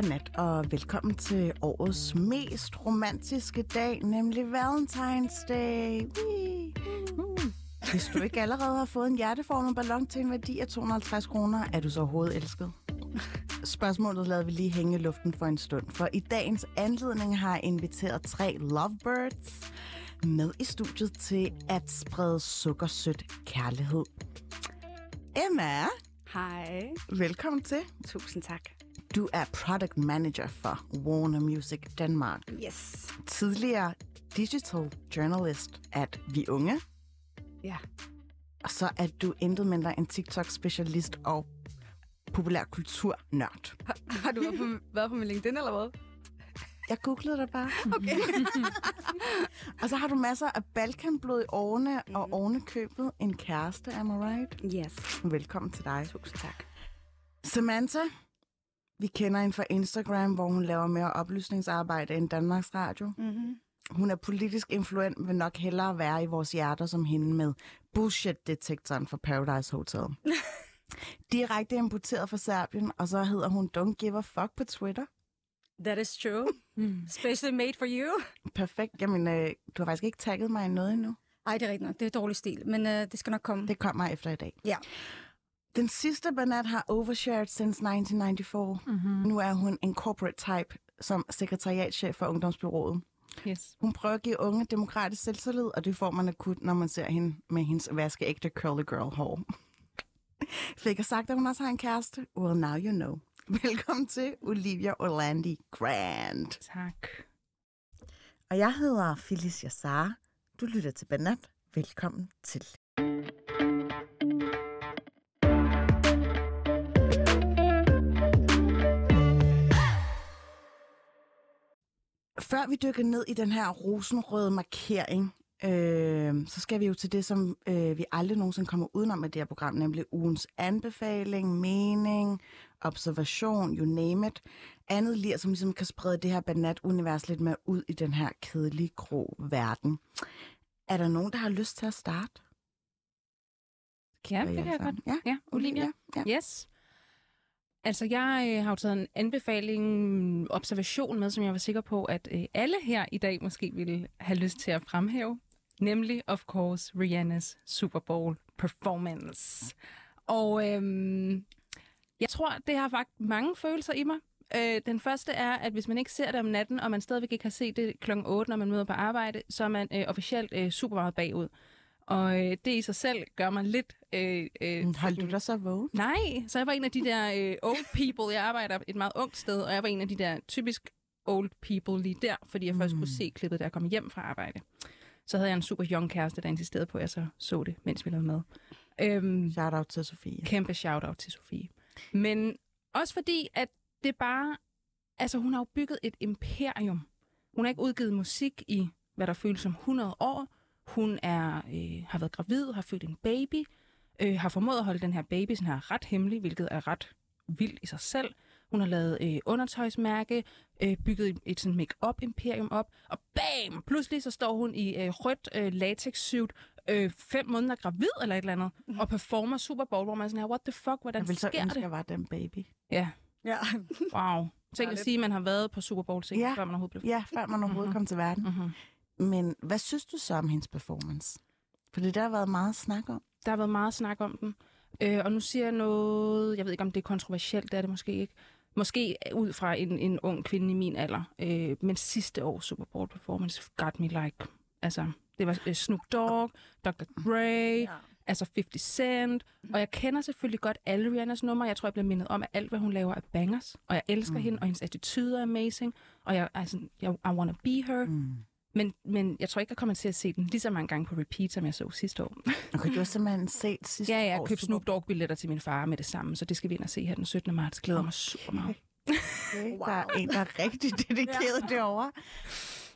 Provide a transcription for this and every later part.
Til Banat, og velkommen til årets mest romantiske dag, nemlig Valentine's Day. Whee! Hvis du ikke allerede har fået en hjerteformet ballon til en værdi af 250 kroner, er du så overhovedet elsket? Spørgsmålet lader vi lige hænge i luften for en stund, for i dagens anledning har jeg inviteret tre lovebirds med i studiet til at sprede sukkersødt kærlighed. Emma, Hej. velkommen til. Tusind tak. Du er product manager for Warner Music Danmark. Yes. Tidligere digital journalist at Vi Unge. Ja. Og så er du intet mindre en TikTok-specialist og populær kulturnørd. Har, har du været på, været på min LinkedIn, eller hvad? Jeg googlede dig bare. Okay. Og så har du masser af balkanblod i årene, mm. og oven købet en kæreste, am I right? yes. Velkommen til dig. Tusind tak. Samantha, vi kender hende fra Instagram, hvor hun laver mere oplysningsarbejde end Danmarks Radio. Mm-hmm. Hun er politisk influent, vil nok hellere være i vores hjerter som hende med bullshit-detektoren for Paradise Hotel. Direkte importeret fra Serbien, og så hedder hun Don't Give a Fuck på Twitter. That is true. Mm. Specially made for you. Perfekt. Jamen, øh, du har faktisk ikke tagget mig i noget endnu. Ej, det er rigtigt nok. Det er dårlig stil, men uh, det skal nok komme. Det kommer efter i dag. Ja. Den sidste Bernat har overshared since 1994. Mm-hmm. Nu er hun en corporate type som sekretariatchef for Ungdomsbyrået. Yes. Hun prøver at give unge demokratisk selvtillid, og det får man akut, når man ser hende med hendes vaskeægte curly girl hår. Fik jeg sagt, at hun også har en kæreste? Well, now you know. Velkommen til Olivia Orlandi Grant. Tak. Og jeg hedder Felicia Sara. Du lytter til Banat. Velkommen til. Før vi dykker ned i den her rosenrøde markering, øh, så skal vi jo til det, som øh, vi aldrig nogensinde kommer udenom med det her program, nemlig ugens anbefaling, mening, observation, you name it. Andet lir, som ligesom kan sprede det her banat-univers lidt mere ud i den her kedelige, grå verden. Er der nogen, der har lyst til at starte? Ja, det kan jeg godt. Ja, Ja, Olivia. Ja. Yes. Altså, jeg øh, har jo taget en anbefaling, observation med, som jeg var sikker på, at øh, alle her i dag måske ville have lyst til at fremhæve. Nemlig, of course, Rihannas Super Bowl performance. Og øhm, jeg tror, det har faktisk mange følelser i mig. Øh, den første er, at hvis man ikke ser det om natten, og man stadigvæk ikke har set det kl. 8, når man møder på arbejde, så er man øh, officielt øh, super meget bagud. Og øh, det i sig selv gør mig lidt... Øh, øh, Hold du dig så vågen? Nej, så jeg var en af de der øh, old people. Jeg arbejder et meget ungt sted, og jeg var en af de der typisk old people lige der, fordi jeg først Mm. kunne se klippet, da jeg kom hjem fra arbejde. Så havde jeg en super young kæreste, der insisterede på, at jeg så så det, mens vi lavede mad. Øhm, Shout out til Sofie. kæmpe shout-out til Sofie. Men også fordi, at det bare... Altså, hun har jo bygget et imperium. Hun har ikke udgivet musik i, hvad der føles som 100 år. Hun er, øh, har været gravid, har født en baby, øh, har formået at holde den her baby sådan her ret hemmelig, hvilket er ret vildt i sig selv. Hun har lavet øh, undertøjsmærke, øh, bygget et, et sådan make-up-imperium op, og bam! Pludselig så står hun i øh, rødt øh, latex-suit, øh, fem måneder gravid eller et eller andet, og performer Super Bowl, hvor man er sådan her, what the fuck, hvordan Jeg vil så sker ønske, det? jeg var den baby. Ja, Ja. wow. Tænk at sige, at man har været på Super Bowl, Ja. før man overhovedet blev Ja, før man overhovedet Mhm. kom til verden. mm-hmm. Men hvad synes du så om hendes performance? For det der har været meget snak om. Der har været meget snak om den. Øh, og nu siger jeg noget, jeg ved ikke, om det er kontroversielt, det er det måske ikke. Måske ud fra en, en ung kvinde i min alder. Øh, men sidste års Super Bowl performance got me like... Altså, det var øh, Snoop Dogg, Dr. Dre, ja. altså 50 Cent. Og jeg kender selvfølgelig godt alle Rihannas numre. Jeg tror, jeg bliver mindet om, at alt, hvad hun laver, er bangers. Og jeg elsker mm. hende, og hendes attitude er amazing. Og jeg, altså, jeg, I wanna be her. Mm. Men, men jeg tror ikke, jeg kommer til at se den lige så mange gange på repeat, som jeg så sidste år. Okay, du har simpelthen set sidste Ja, jeg købte Snoop Dogg-billetter til min far med det samme, så det skal vi ind og se her den 17. marts. Glæder mig super meget. Okay. Der er en, der er rigtig dedikeret ja. derovre.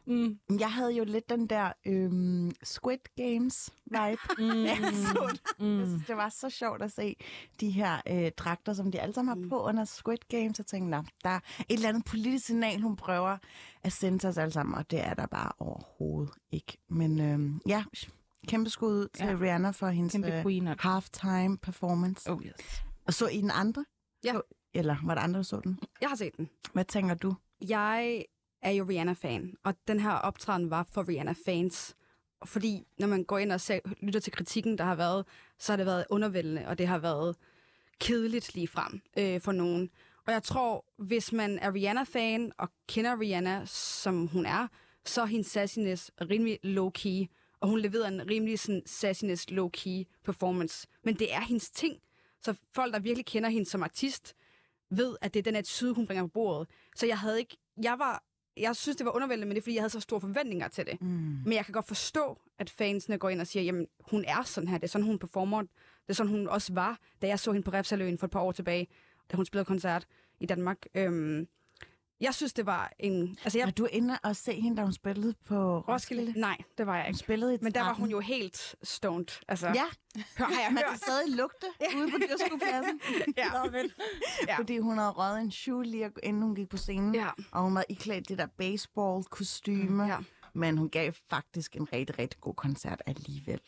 Mm. Jeg havde jo lidt den der øhm, Squid Games vibe. Mm. Jeg, så det. jeg synes, det var så sjovt at se de her øh, dragter, som de alle sammen har på under Squid Games. Jeg tænkte, "Nå, der er et eller andet politisk signal, hun prøver at sende til os alle sammen, og det er der bare overhovedet ikke. Men øhm, ja, kæmpe skud ud til Ja. Rihanna for hendes øh, halftime performance. Oh, yes. Og så I den andre? Ja. Eller var der andre, der så den? Jeg har set den. Hvad tænker du? Jeg er jo Rihanna-fan, og den her optræden var for Rihanna-fans. Fordi når man går ind og ser, lytter til kritikken, der har været, så har det været undervældende, og det har været kedeligt lige frem øh, for nogen. Og jeg tror, hvis man er Rihanna-fan og kender Rihanna, som hun er, så er hendes sassiness rimelig low-key, og hun leverer en rimelig sådan, sassiness low-key performance. Men det er hendes ting. Så folk, der virkelig kender hende som artist, ved, at det er den attitude, hun bringer på bordet. Så jeg havde ikke... Jeg var... Jeg synes, det var undervældende, men det er, fordi jeg havde så store forventninger til det. Mm. Men jeg kan godt forstå, at fansene går ind og siger, jamen, hun er sådan her. Det er sådan, hun performer. Det er sådan, hun også var, da jeg så hende på Refsaløen for et par år tilbage, da hun spillede koncert i Danmark. Øhm, jeg synes, det var en... Altså, jeg... Var du inde og se hende, da hun spillede på Roskilde? Roskilde? Nej, det var jeg Hun ikke. spillede i Men der var 13. hun jo helt stoned. Altså, Ja, hør, har jeg man kan hørt. stadig lugte ude på dyrskopladsen. Ja. Ja. Fordi hun havde røget en shoe lige inden hun gik på scenen. Ja. Og hun var iklædt det der baseball-kostyme. Ja. Men hun gav faktisk en rigtig, rigtig god koncert alligevel.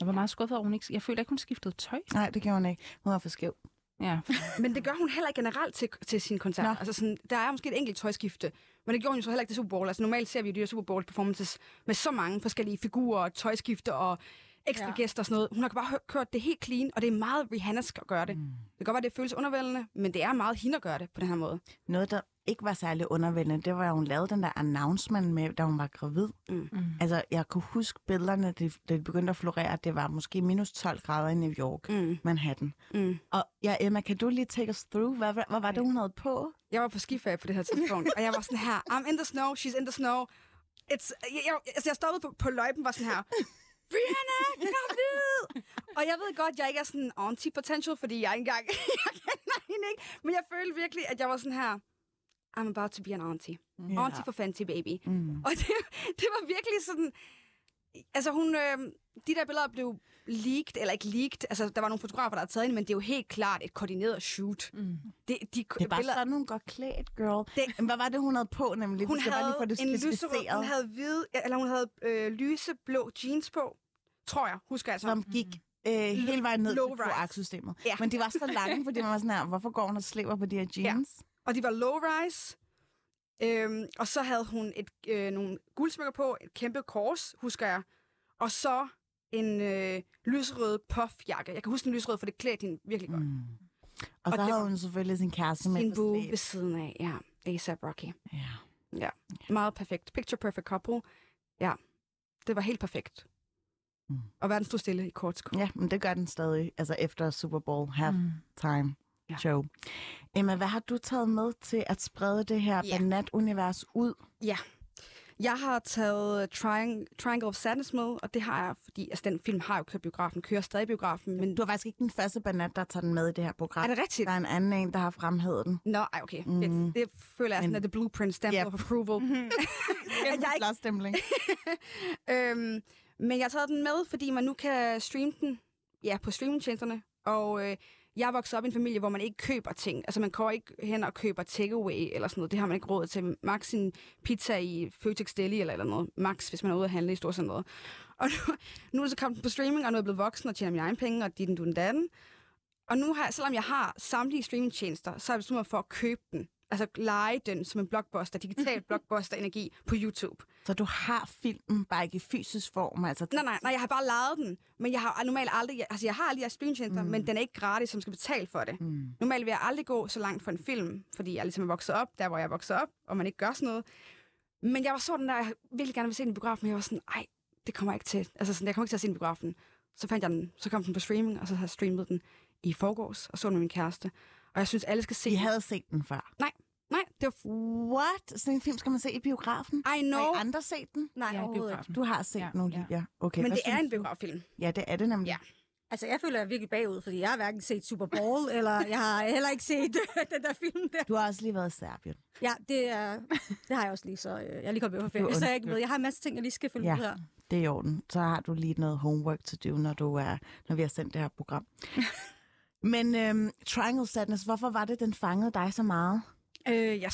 Jeg var meget skuffet over, hun ikke... Jeg føler ikke, hun skiftede tøj. Nej, det gjorde hun ikke. Hun var for skæv. Ja. Men det gør hun heller ikke generelt til, til sin koncert. Nå. Altså sådan, der er måske et enkelt tøjskifte, men det gjorde hun jo så heller ikke til Super Bowl. Altså normalt ser vi jo de her Super Bowl performances med så mange forskellige figurer, tøjskifte og ekstra ja. Gæster og sådan noget. Hun har bare kørt det helt clean, og det er meget Rihanna's at gøre det. Mm. Det kan godt være, det føles undervældende, men det er meget hende at gøre det på den her måde. Noget, der ikke var særlig undervældende, det var, at hun lavede den der announcement med, da hun var gravid. Mm. Mm. Altså, jeg kunne huske billederne, det, det begyndte at florere, at det var måske minus 12 grader i New York, Mm. Manhattan. Mm. Og ja, Emma, kan du lige take us through? Hvad, hvad, hvad var det, hun havde på? Jeg var på skiferie på det her tidspunkt, og jeg var sådan her, I'm in the snow, she's in the snow. It's, jeg, jeg, altså jeg stoppede på, på løjpen var sådan her, Rihanna, gravid! Og jeg ved godt, jeg ikke er sådan anti-potential, fordi jeg ikke engang, jeg kender hende ikke. Men jeg følte virkelig, at jeg var sådan her, I'm about to be an auntie. Ja. Auntie for Fenty Baby. Mm. Og det, det var virkelig sådan... Altså hun... Øh, de der billeder blev leaked, eller ikke leaked. Altså, der var nogle fotografer, der havde taget ind, men det er jo helt klart et koordineret shoot. Mm. Det, de, Det er bare billeder, sådan, hun går klædt, girl. Det- hvad var det, hun havde på, nemlig? hun bare lige havde det en lyserød, hun havde hvide, eller hun havde øh, lyseblå jeans på, tror jeg, husker jeg så. som gik øh, hele vejen ned Low til kloaksystemet. Ja. Men de var så lange, fordi man var sådan her, hvorfor går hun og slæber på de her jeans? Og de var low-rise. Øhm, og så havde hun et, øh, nogle guldsmykker på, et kæmpe kors, husker jeg. Og så en øh, lysrød puffjakke. Jeg kan huske den lysrød, for det klædte hende virkelig godt. Mm. Og, Og så havde var hun selvfølgelig sin kæreste med Sin slæb. ved siden af, ja. A$AP Rocky. Ja. Meget perfekt. Picture perfect couple. Ja, det var helt perfekt. Mm. Og verden stod stille i kort sekund. ja, men det gør den stadig, altså efter Super Bowl halftime Mm. Ja. show. Emma, hvad har du taget med til at sprede det her Ja. banat-univers ud? Jeg har taget Triang- Triangle of Sadness med, og det har jeg, fordi altså, den film har jo kørt biografen, kører stadig biografen, men Du er faktisk ikke den første banat, der tager den med i det her program. er det rigtigt? Der er en anden en, der har fremhævet den. Nå, ej, okay. Mm. Mm. Det føler jeg sådan, at the blueprint stamp Yep. of approval. Kæmpe jeg ikke- øhm, men jeg har taget den med, fordi man nu kan streame den ja, på streamingtjenesterne. Og øh, jeg voksede op i en familie, hvor man ikke køber ting. Altså man går ikke hen og køber takeaway eller sådan noget. Det har man ikke råd til. Max sin pizza i Føtex Deli eller, eller noget. Max, hvis man er ude at handle i storcenteret. Og nu, nu er det så kommet på streaming, og nu er jeg blevet voksen og tjener mine egne penge, og dit du den datten. Og nu har selvom jeg har samtlige streamingtjenester, så har jeg besluttet mig for at købe den. Altså lege den som en blockbuster, digital blockbuster-energi på YouTube. Så du har filmen, bare ikke i fysisk form. Altså, Nej, nej, nej, jeg har bare lejet den. Men jeg har normalt aldrig... Altså, jeg har aldrig jeres streamtjenester, mm. men den er ikke gratis, som skal betale for det. Mm. Normalt vil jeg aldrig gå så langt for en film, fordi jeg ligesom er vokset op, der hvor jeg er vokset op, og man ikke gør sådan noget. Men jeg var sådan der, jeg virkelig gerne vil se den i biografen, men jeg var sådan, ej, det kommer jeg ikke til. Altså, sådan, jeg kommer ikke til at se den i biografen. Så fandt jeg den, så kom den på streaming, og så har jeg streamet den i forgårs, og så den med min kæreste. Og jeg synes, alle skal se I den. havde set den før. Nej, det var... What? Sådan en film skal man se i biografen? I know. Har I andre set den? Nej, Ja, overhovedet ikke. Du har set Ja, den, ja. Olivia. Okay, Men det er synes en du? biograffilm. Ja, det er det nemlig. Ja. Altså, jeg føler, jeg er virkelig bagud, fordi jeg har hverken set Super Bowl, eller jeg har heller ikke set den der film der. Du har også lige været i Serbien. Ja, det, er, det har jeg også lige, så øh, jeg er lige kommet med på er ferie. Så jeg, ikke ved. jeg har en masse ting, jeg lige skal følge Ja. ud her. Det er i orden. Så har du lige noget homework to do, når, du er, når vi har sendt det her program. Men øhm, Triangle Sadness, hvorfor var det, den fangede dig så meget? Øh, jeg,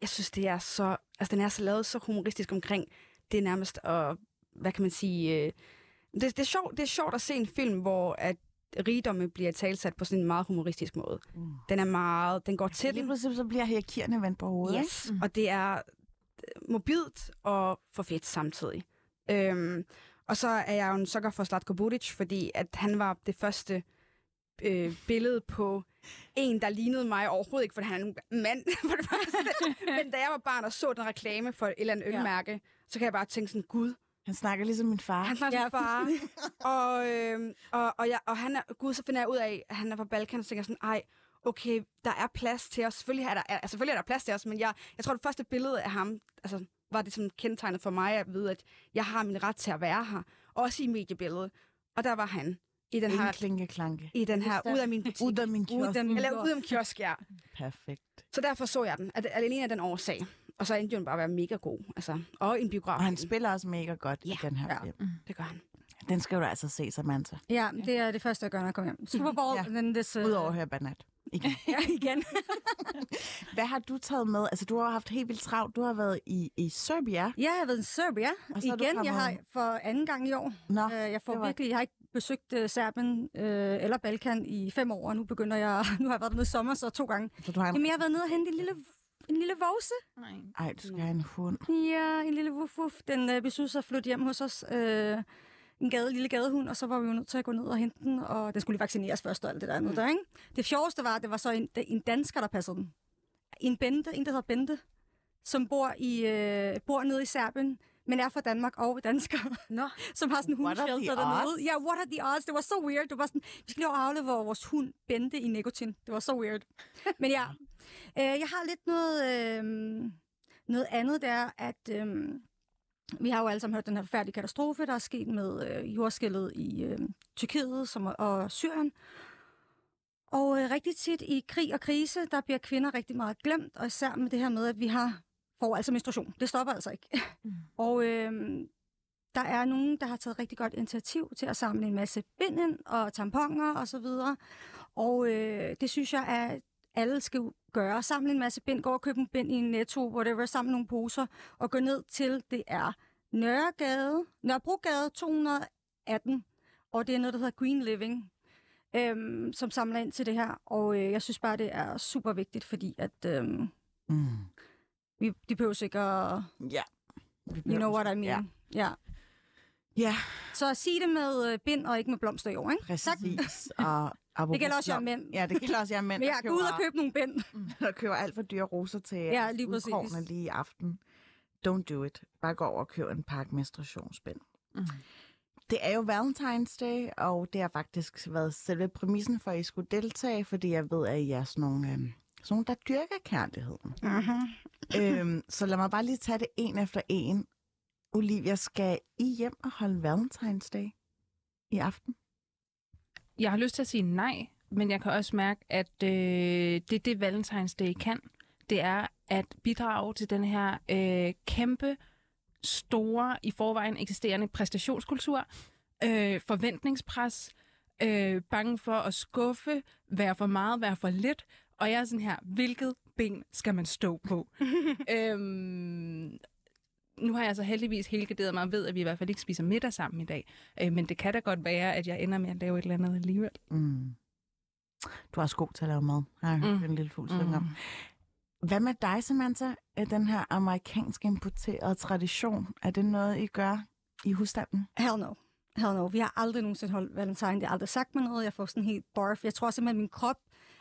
jeg synes, det er så... Altså, den er så lavet så humoristisk omkring. Det er nærmest at... Hvad kan man sige? Øh, det, det, er sjovt, det er sjovt at se en film, hvor at rigdomme bliver talsat på sådan en meget humoristisk måde. Mm. Den er meget... Den går til Lige pludselig så bliver hierarkierne vendt på hovedet. Yes, og det er øh, mobilt og for fedt samtidig. Øhm, og så er jeg jo en sukker for Slatko Budic, fordi at han var det første øh, billede på en, der lignede mig overhovedet ikke, for han er en mand for det første. Men da jeg var barn og så den reklame for et eller andet Ja. ølmærke, så kan jeg bare tænke sådan, gud, Han snakker ligesom min far. han snakker Ja, ja, far. og, øh, og, og, jeg, og han er, gud, så finder jeg ud af, at han er fra Balkan, og så tænker jeg sådan, ej, okay, der er plads til os. Selvfølgelig er der, er, selvfølgelig er der plads til os, men jeg, jeg tror, det første billede af ham, altså, var det sådan kendetegnet for mig at vide, at jeg har min ret til at være her. Også i mediebilledet. Og der var han i den her, klinke klanke. i den her ud af min butik. Ud af min kiosk. Ud af min- Eller ud af min kiosk, ja. Perfekt. Så derfor så jeg den, at, alene af den årsag. Og så endte den bare at være mega god. Altså, og en biograf. Og han spiller også mega godt Ja. i den her Ja. film. Det gør han. Den skal du altså se, Samantha. Ja, det er det første, jeg gør, når jeg kommer hjem. Super Bowl, Ja. then this... Uh, Udover at høre Banat. Igen. Ja, igen. Hvad har du taget med? Altså, du har haft helt vildt travlt. Du har været i, i Serbia. Ja, jeg har været i Serbia. Og Igen, jeg har for anden gang i år. Nå, Øh, jeg får virkelig, jeg har ikke besøgt Serbien øh, eller Balkan i fem år, og nu begynder jeg, nu har jeg været dernede i sommer, så to gange. så du har en... Jamen, jeg har været nede og hente en lille, en lille vovse. Nej. Ej, du skal have en hund. Ja, en lille wuff wuff. Den øh, besluttede sig at flytte hjem hos os. Øh, en gade, lille gadehund, og så var vi jo nødt til at gå ned og hente den, og den skulle lige vaccineres først og alt det der andet Mm. der, ikke? Det sjoveste var, at det var så en, en dansker, der passede den. En Bente, en der hedder Bente, som bor, i, øh, bor nede i Serbien, men er fra Danmark og dansker, Nå. som har sådan en hundshelter dernede. Ja, what are the odds? Det var så weird. Det var sådan, vi skal lige aflevere vores hund Bente i nikotin. Det var så weird. Men ja, øh, jeg har lidt noget, øh, noget andet der, at øh, vi har jo alle sammen hørt den her forfærdelige katastrofe, der er sket med øh, jordskælvet i øh, Tyrkiet som, og Syrien. Og øh, rigtig tit i krig og krise, der bliver kvinder rigtig meget glemt, og især med det her med, at vi har får altså menstruation. Det stopper altså ikke. Mm. og øh, der er nogen, der har taget rigtig godt initiativ til at samle en masse bind ind og tamponer og så videre. Og øh, det synes jeg, at alle skal gøre. Samle en masse bind, gå og købe en bind i en netto, whatever, samle nogle poser og gå ned til, det er Nørregade, Nørrebrogade 218, og det er noget, der hedder Green Living, øhm, som samler ind til det her. Og øh, jeg synes bare, det er super vigtigt, fordi at øhm, Mm. Vi, de behøver ikke at... Ja. Vi You know what I mean. Ja. ja. ja, Så sig det med øh, bind og ikke med blomster i år, ikke? præcis. Og Det gælder også jer mænd. Ja, det gælder også jer mænd. Men jeg gå ud og køber- købe nogle bind. der køber alt for dyre roser til Ja, lige udkårene lige i aften. Don't do it. Bare gå over og køb en pakke menstruationsbind. Mm. Det er jo Valentine's Day, og det har faktisk været selve præmissen for, at I skulle deltage, fordi jeg ved, at I er sådan nogle, øhm, sådan nogle der dyrker kærligheden. Mm-hmm. øhm, så lad mig bare lige tage det en efter en. Olivia, skal I hjem og holde Valentine's Day i aften? Jeg har lyst til at sige nej, men jeg kan også mærke, at øh, det det Valentine's Day kan. Det er at bidrage til den her øh, kæmpe, store, i forvejen eksisterende præstationskultur, øh, forventningspres, øh, bange for at skuffe, være for meget, være for lidt. Og jeg er sådan her, hvilket ben skal man stå på? øhm, nu har jeg så heldigvis helgarderet mig og ved, at vi i hvert fald ikke spiser middag sammen i dag. Øh, men det kan da godt være, at jeg ender med at lave et eller andet alligevel. Mm. Du er også god til at lave mad. Har jeg hørt Mm. en lille fugl synge om. Hvad med dig, Samantha? Er den her amerikansk importerede tradition, er det noget, I gør i husstanden? Hell no. Hell no. Vi har aldrig nogensinde holdt valentine. Det har aldrig sagt mig noget. Jeg får sådan helt barf. Jeg tror simpelthen, min krop...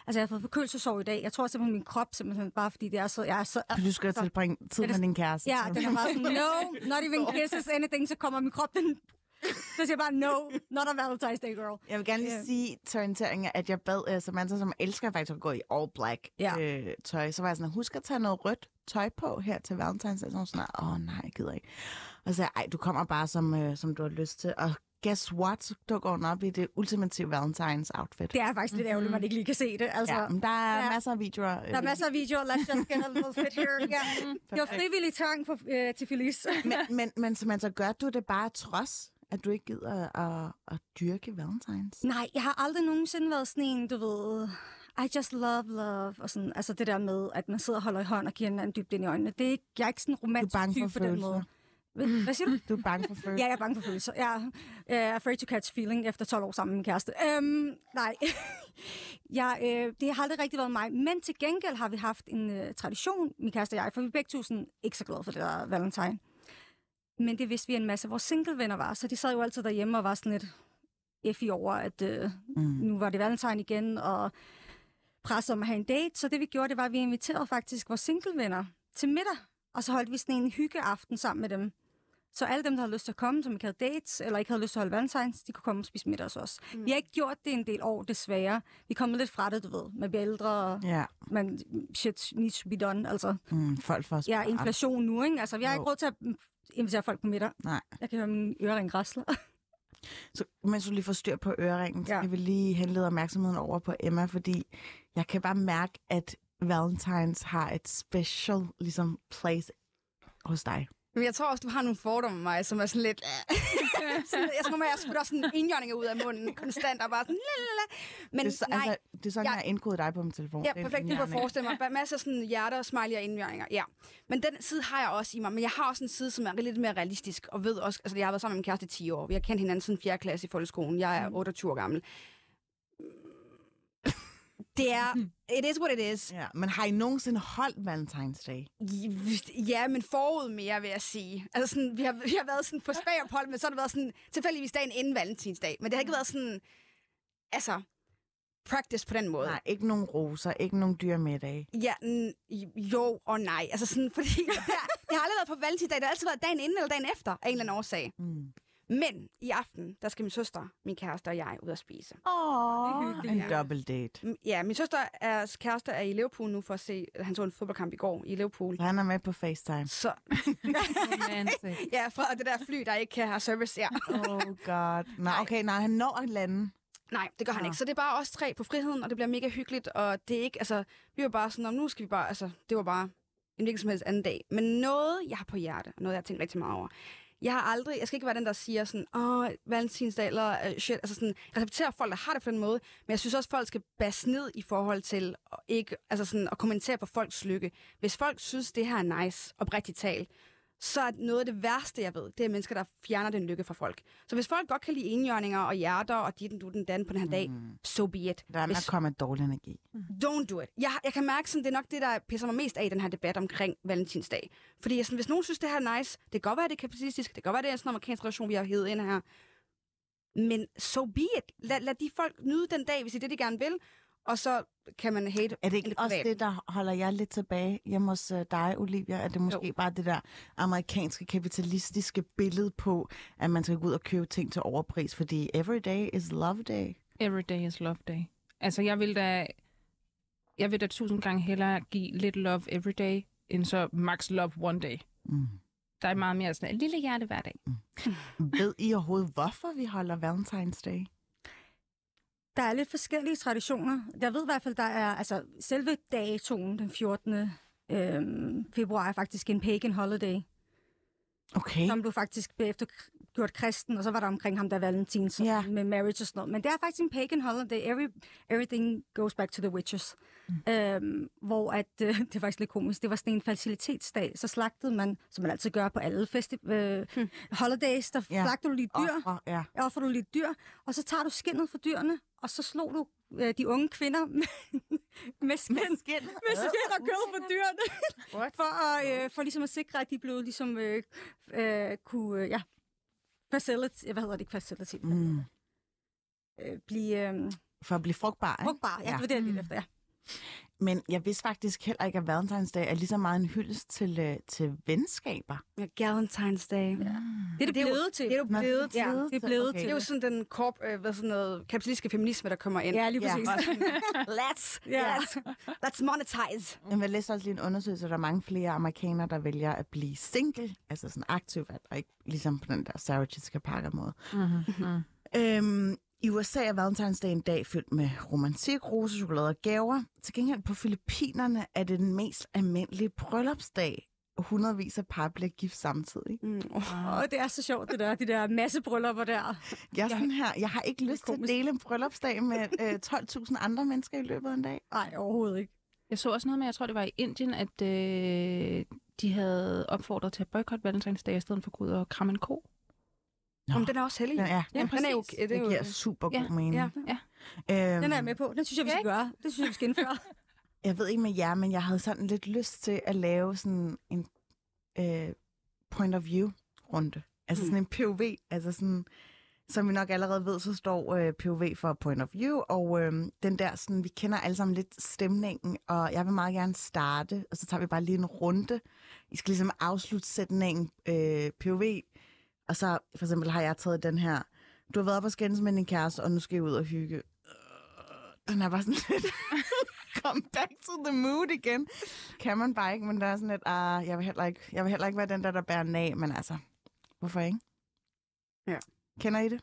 Altså, jeg har fået forkølelsesår i dag. Jeg tror simpelthen, min krop simpelthen bare, fordi det er så... Jeg er så du skal så- tilbringe tid det- med din kæreste. ja, så- den er bare sådan, no, not even kisses, anything. Så kommer min krop, den... Så siger jeg bare, no, not a Valentine's Day, girl. Jeg vil gerne lige Ja. sige til orientering, at jeg bad uh, Samantha, som elsker faktisk at gå i all black Ja. øh, tøj, så var jeg sådan, husk at tage noget rødt tøj på her til Valentine's Day. Så sådan, åh nej, jeg gider ikke. Og så sagde jeg, ej, du kommer bare, som, øh, som du har lyst til. Og guess what? Så dukker hun op i det ultimative Valentines outfit. Det er faktisk lidt ærgerligt, at man ikke lige kan se det. Altså, ja, men der er ja. masser af videoer. Der er masser af videoer. Let's just get a little fit here. Ja. Det var frivillig tvang for, øh, til Felice. men, men, men Samantha, gør du det bare trods, at du ikke gider at, at dyrke Valentines? Nej, jeg har aldrig nogensinde været sådan en, du ved... I just love love, og sådan, altså det der med, at man sidder og holder i hånd og giver hinanden dybt ind i øjnene. Det er ikke, jeg er ikke sådan en romantisk for type på den måde. Hvad, siger du? Du er bange for følelser? Ja, jeg er bange for følelser. Jeg er uh, afraid to catch feeling efter 12 år sammen med min kæreste. Um, nej, jeg, øh, det har aldrig rigtig været mig. Men til gengæld har vi haft en øh, tradition, min kæreste og jeg, for vi er begge sådan, ikke så glade for det der valentine. Men det vidste vi, en masse af vores singlevenner var, så de sad jo altid derhjemme og var sådan lidt effi over, at øh, Mm. nu var det valentine igen, og presset om at have en date. Så det vi gjorde, det var, at vi inviterede faktisk vores singlevenner til middag. Og så holdt vi sådan en hyggeaften sammen med dem. Så alle dem, der havde lyst til at komme, som ikke havde dates, eller ikke havde lyst til at holde valentines, de kunne komme og spise middag hos os. Mm. Vi har ikke gjort det en del år, desværre. Vi er kommet lidt fra det, du ved. Man bliver ældre, og Ja, man, shit needs to be done. Altså, mm, folk får er inflation nu, ikke? Altså, vi har Jo. ikke råd til at mm, invitere folk på middag. Nej. Jeg kan høre min ørering græsle. Så mens du lige får styr på øreringen, så Ja. jeg vil lige henlede opmærksomheden over på Emma, fordi jeg kan bare mærke, at Valentines har et special ligesom, place hos dig. Men jeg tror også, du har nogle fordomme med mig, som er sådan lidt... sådan, jeg tror, jeg sputter sådan indjørninger ud af munden konstant, og bare sådan... Lalala. Men det er, så, nej, altså, det er sådan, jeg- jeg har indkodet dig på min telefon. Ja, er perfekt. Du kan forestille mig. Masser af sådan hjerter, smiley og indværninger. Ja. Men den side har jeg også i mig. Men jeg har også en side, som er lidt mere realistisk. Og ved også, altså jeg har været sammen med min kæreste i 10 år. Vi har kendt hinanden siden 4. klasse i folkeskolen. Jeg er 28 år gammel. Det er... It is what it is. Ja, men har I nogensinde holdt Valentine's Day? Ja, men forud mere, vil jeg sige. Altså sådan, vi, har, vi har været sådan på spagophold, men så har det været sådan tilfældigvis dagen inden valentinsdag. Men det har ikke været sådan... Altså, practice på den måde. Nej, ikke nogen roser, ikke nogen dyre middag. Ja, n- jo og nej. Altså sådan, fordi har, det har aldrig været på valentinsdag. Det har altid været dagen inden eller dagen efter, af en eller anden årsag. Mm. Men i aften, der skal min søster, min kæreste og jeg ud at spise. Åh, en Ja. double date. Ja, min søster er kæreste er i Liverpool nu for at se, han så en fodboldkamp i går i Liverpool. Han er med på FaceTime. Så ja, fra det der fly, der ikke kan have service, ja. Oh god. Nej, okay, nej, han når at lande. Nej, det gør han Nå. ikke. Så det er bare os tre på friheden, og det bliver mega hyggeligt, og det er ikke, altså, vi var bare sådan, "Nå, nu skal vi bare, altså, det var bare en hvilken som helst anden dag. Men noget, jeg har på hjerte, og noget, jeg har tænkt rigtig meget over, jeg har aldrig, jeg skal ikke være den, der siger sådan, åh, valentinsdag, eller uh, shit, altså sådan, jeg respekterer folk, der har det på den måde, men jeg synes også, folk skal basse ned i forhold til og ikke, altså sådan, at kommentere på folks lykke. Hvis folk synes, det her er nice, oprigtigt talt, så er noget af det værste, jeg ved, det er mennesker, der fjerner den lykke fra folk. Så hvis folk godt kan lide enhjørninger og hjerter og dit, du, den, dan på den her dag, Mm. so be it. Der er med Hvis- at komme med dårlig energi. Don't do it. Jeg, jeg kan mærke, sådan, det er nok det, der pisser mig mest af i den her debat omkring valentinsdag. Fordi jeg sådan, hvis nogen synes, det her er nice, det kan godt være, det er kapitalistisk, det kan godt være, det er sådan en amerikansk relation, vi har hævet ind her. Men so be it. Lad, lad de folk nyde den dag, hvis det er det, de gerne vil. Og så kan man hate Er det ikke også privat. det, der holder jer lidt tilbage hjemme hos øh, dig, Olivia? Er det måske jo. bare det der amerikanske kapitalistiske billede på, at man skal gå ud og købe ting til overpris, fordi every day is love day? Every day is love day. Altså, jeg vil da, jeg vil da tusind gange hellere give lidt love every day, end så max love one day. Mm. Der er meget mere sådan et lille hjerte hver dag. Ved I overhovedet, hvorfor vi holder Valentine's Day? Der er lidt forskellige traditioner. Jeg ved i hvert fald, der er altså selve datoen den 14. Øhm, februar er faktisk en pagan holiday, Okay. som blev faktisk bagefter gjort kristen, og så var der omkring ham, der Valentin så, Ja. med marriage og sådan noget. Men det er faktisk en pagan holiday. Every, everything goes back to the witches. Mm. Øhm, hvor at, øh, det er faktisk lidt komisk, det var sådan en facilitetsdag, så slagtede man, som man altid gør på alle festi- øh, Hmm. holidays, der ja. slagter du lige dyr, Ofre, ja. offer du lidt dyr, og så tager du skinnet fra dyrene, og så slog du øh, de unge kvinder med, med skin. Med skin. med skin og kød på dyrene. What? For, at, øh, for ligesom at sikre, at de blev ligesom øh, øh, kunne, øh, ja, facility, hvad hedder det, facility, Mm. øh, blive øh, For at blive frugtbar, ikke? frugtbare. Ja, Ja. det var det, jeg Mm. efter, ja. Men jeg vidste faktisk heller ikke, at Valentinsdag er lige så meget en hyldest til, øh, til venskaber. Ja, Galentine's Day. Ja. Det er det Det er jo- blevet til. Det er jo blevet til. Ja, det er blevet Okay. Det er jo sådan den korp, øh, hvad sådan noget, kapitalistiske feminisme, der kommer ind. Ja, lige Ja. præcis. Sådan, let's, Ja. let's, let's monetize. Men jeg læste også lige en undersøgelse, at der er mange flere amerikanere, der vælger at blive single, altså sådan aktiv, og ikke ligesom på den der Sarah Jessica Parker måde. Mm-hmm. Øhm, I USA er Valentine's Day en dag fyldt med romantik, rose, chokolade og gaver. Til gengæld på Filippinerne er det den mest almindelige bryllupsdag. og Hundredvis af par bliver gift samtidig. Mm. Oh. Og det er så sjovt, det der, de der masse bryllupper der. Jeg, er sådan her, jeg har ikke lyst til at dele en bryllupsdag med øh, 12.000 andre mennesker i løbet af en dag. Nej, overhovedet ikke. Jeg så også noget med, jeg tror det var i Indien, at øh, de havde opfordret til at boykotte Valentinsdag i stedet for at gå ud og kramme en ko. Nå. Om den er også heldig. Den er, Ja, den er jo, det er det jo, giver super god Ja, mening. ja. Ja. Øhm, Den er jeg med på. Den synes jeg, vi skal gøre. Det synes jeg, vi skal indføre. Jeg ved ikke med jer, men jeg havde sådan lidt lyst til at lave sådan en øh, point of view runde. Altså Mm. sådan en POV. Altså sådan, som vi nok allerede ved, så står øh, POV for point of view, og øh, den der sådan, vi kender alle sammen lidt stemningen, og jeg vil meget gerne starte, og så tager vi bare lige en runde. I skal ligesom afslutte sætningen øh, POV, og så for eksempel har jeg taget den her, du har været og skændes med din kæreste, og nu skal I ud og hygge. Øh, Den er bare sådan lidt, come back to the mood igen. Kan man bare ikke, men der er sådan lidt, ah, jeg vil heller ikke, jeg vil heller ikke være den der, der bærer den af, men altså, hvorfor ikke? Ja. Kender I det?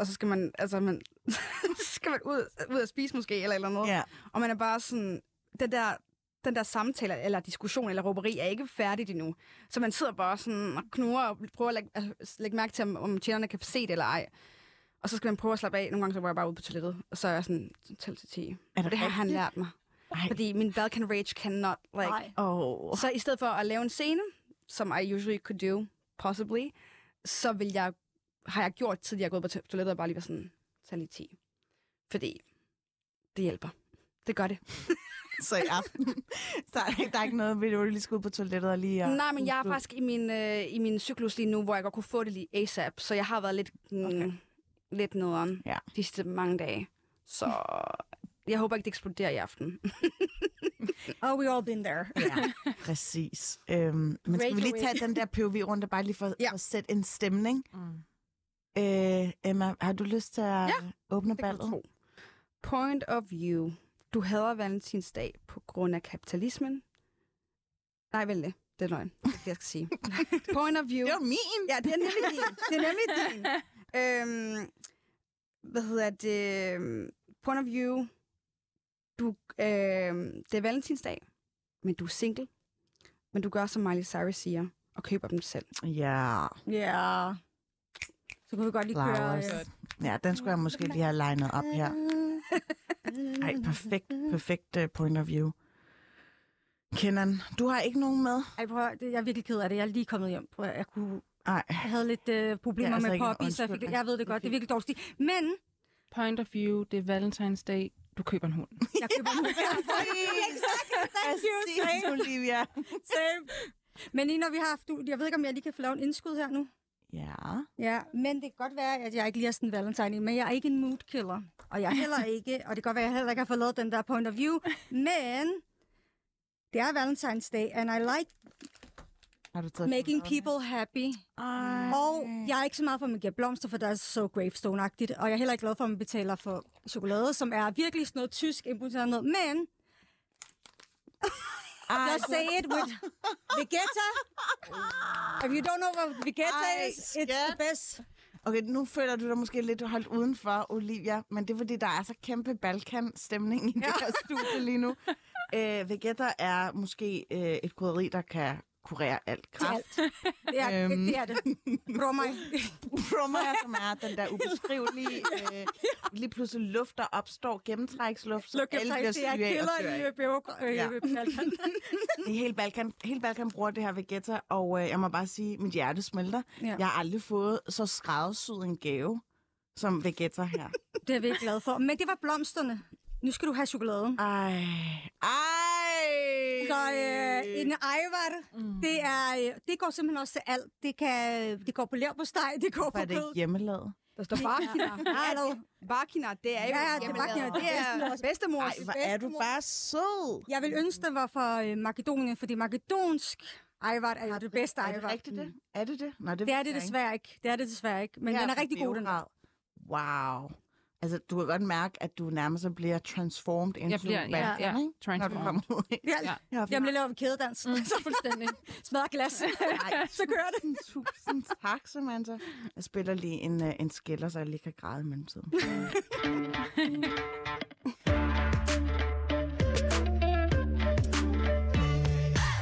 og så skal man, altså man, så skal man ud, ud at spise måske, eller eller noget. Ja. Og man er bare sådan, den der, den der samtale, eller diskussion, eller råberi, er ikke færdigt endnu. Så man sidder bare sådan og knurrer og prøver at lægge, at lægge mærke til, om, om tjenerne kan se det eller ej. Og så skal man prøve at slappe af. Nogle gange så var jeg bare ude på toilettet, og så er jeg sådan, tæl til 10. Er det har han lært mig. Ej. Fordi min Balkan Rage cannot, like... Oh. Så i stedet for at lave en scene, som I usually could do, possibly, så vil jeg, har jeg gjort tidligere, jeg er gået på to- toilettet og bare lige været sådan, tag lige 10. Fordi det hjælper. Det gør det. Så i aften, så er der, er ikke noget, ved du lige skal ud på toilettet og lige... Og- Nej, men jeg er faktisk i min, øh, i min cyklus lige nu, hvor jeg godt kunne få det lige ASAP. Så jeg har været lidt, mm, Okay. lidt nederen Ja. de sidste mange dage. Så jeg håber ikke, det eksploderer i aften. Oh, we all been there. Ja, præcis. Øhm, men skal vi lige tage den der POV-runde, bare lige for, ja. For at sætte en stemning? Mm. Øh, Emma, har du lyst til at ja, åbne ballet? Point of view. Du hader valentinsdag på grund af kapitalismen. Nej, vel det. Det er løgn. Det er det, jeg skal sige. Point of view. Det var min! Ja, det er nemlig din. Det er nemlig din. Øhm, hvad hedder det? Point of view. Du, øhm, det er valentinsdag, men du er single. Men du gør, som Miley Cyrus siger, og køber dem selv. Ja, Ja. Så kunne vi godt lige køre... Øh, ja, den skulle jeg måske lige have legnet op her. Ej, perfekt, perfekt uh, point of view. Kenan, du har ikke nogen med? Ej, prøv at, jeg er virkelig ked af det. Jeg er lige kommet hjem. Prøv, at- jeg, kunne, Nej, jeg havde lidt øh, problemer er altså med en Poppy, så jeg, fik, jeg ved det godt. Det er virkelig dårligt. Men Point of view, det er Valentinsdag, du køber en hund. jeg køber nu. Thank you, same. Olivia. same. Men lige når vi har haft... Jeg ved ikke, om jeg lige kan få lavet en indskud her nu. Ja. Ja, men det kan godt være, at jeg ikke lige har sådan en valentine, men jeg er ikke en mood killer. Og jeg er heller ikke, og det kan godt være, at jeg heller ikke har fået lavet den der point of view, men det er Valentine's Day, and I like Har du taget making people happy. Ej. Og jeg er ikke så meget for, at man giver blomster, for det er så gravestone-agtigt. Og jeg er heller ikke glad for, at man betaler for chokolade, som er virkelig sådan noget tysk importeret noget. Men, Just say it with Vegeta. If you don't know what Vegeta Ej, is, it's the best. Okay, nu føler du dig måske lidt holdt udenfor, Olivia, men det er fordi, der er så kæmpe Balkan-stemning i det her studie lige nu. Øh, Vegeta er måske øh, et krydderi, der kan kurere alt alt. Det er, Øhm. det, det er det. Prøv mig. Som er den der ubeskrivelige, øh, lige pludselig luft, der opstår, gennemtræksluft, at alle bliver det er syge af og dør af. Ja. Balkan. Hele Balkan, hele Balkan bruger det her Vegeta, og øh, jeg må bare sige, mit hjerte smelter. Ja. Jeg har aldrig fået så skræddersyet en gave som Vegeta her. Det er vi ikke glade for. Men det var blomsterne. Nu skal du have chokoladen. Ej. Ej. Så øh, en ejvar, mm. det, er, øh, det går simpelthen også til alt. Det, kan, det går på leverpostej, det går Hvorfor på er det kød. hjemmelavet? Der står Barkina. Hallo. Barkina, det er jo... Ja, ja, det er Barkina, det er bedstemors. Ej, hvor er du bare sød. Jeg vil ønske, det var for øh, Makedonien, fordi makedonsk Ejvart er jo det bedste Er det Ejvart. rigtigt det? Er det det? Nå, det, Det er det ikke. desværre ikke. Det er det desværre ikke. Men Her den er fra rigtig god, den der. Beograd. Wow. Altså, du kan godt mærke, at du nærmest bliver transformed into Jeg bliver, ja, Balkan, ja, ikke? Når du transformed. kommer ud. Ja, Ja. Ja, jeg bliver lavet kædedans. Mm. Så fuldstændig smadrer glas. Nej, så kører det. Tusind tak, Samantha. Jeg spiller lige en, uh, en skiller, så jeg lige kan græde i mellemtiden.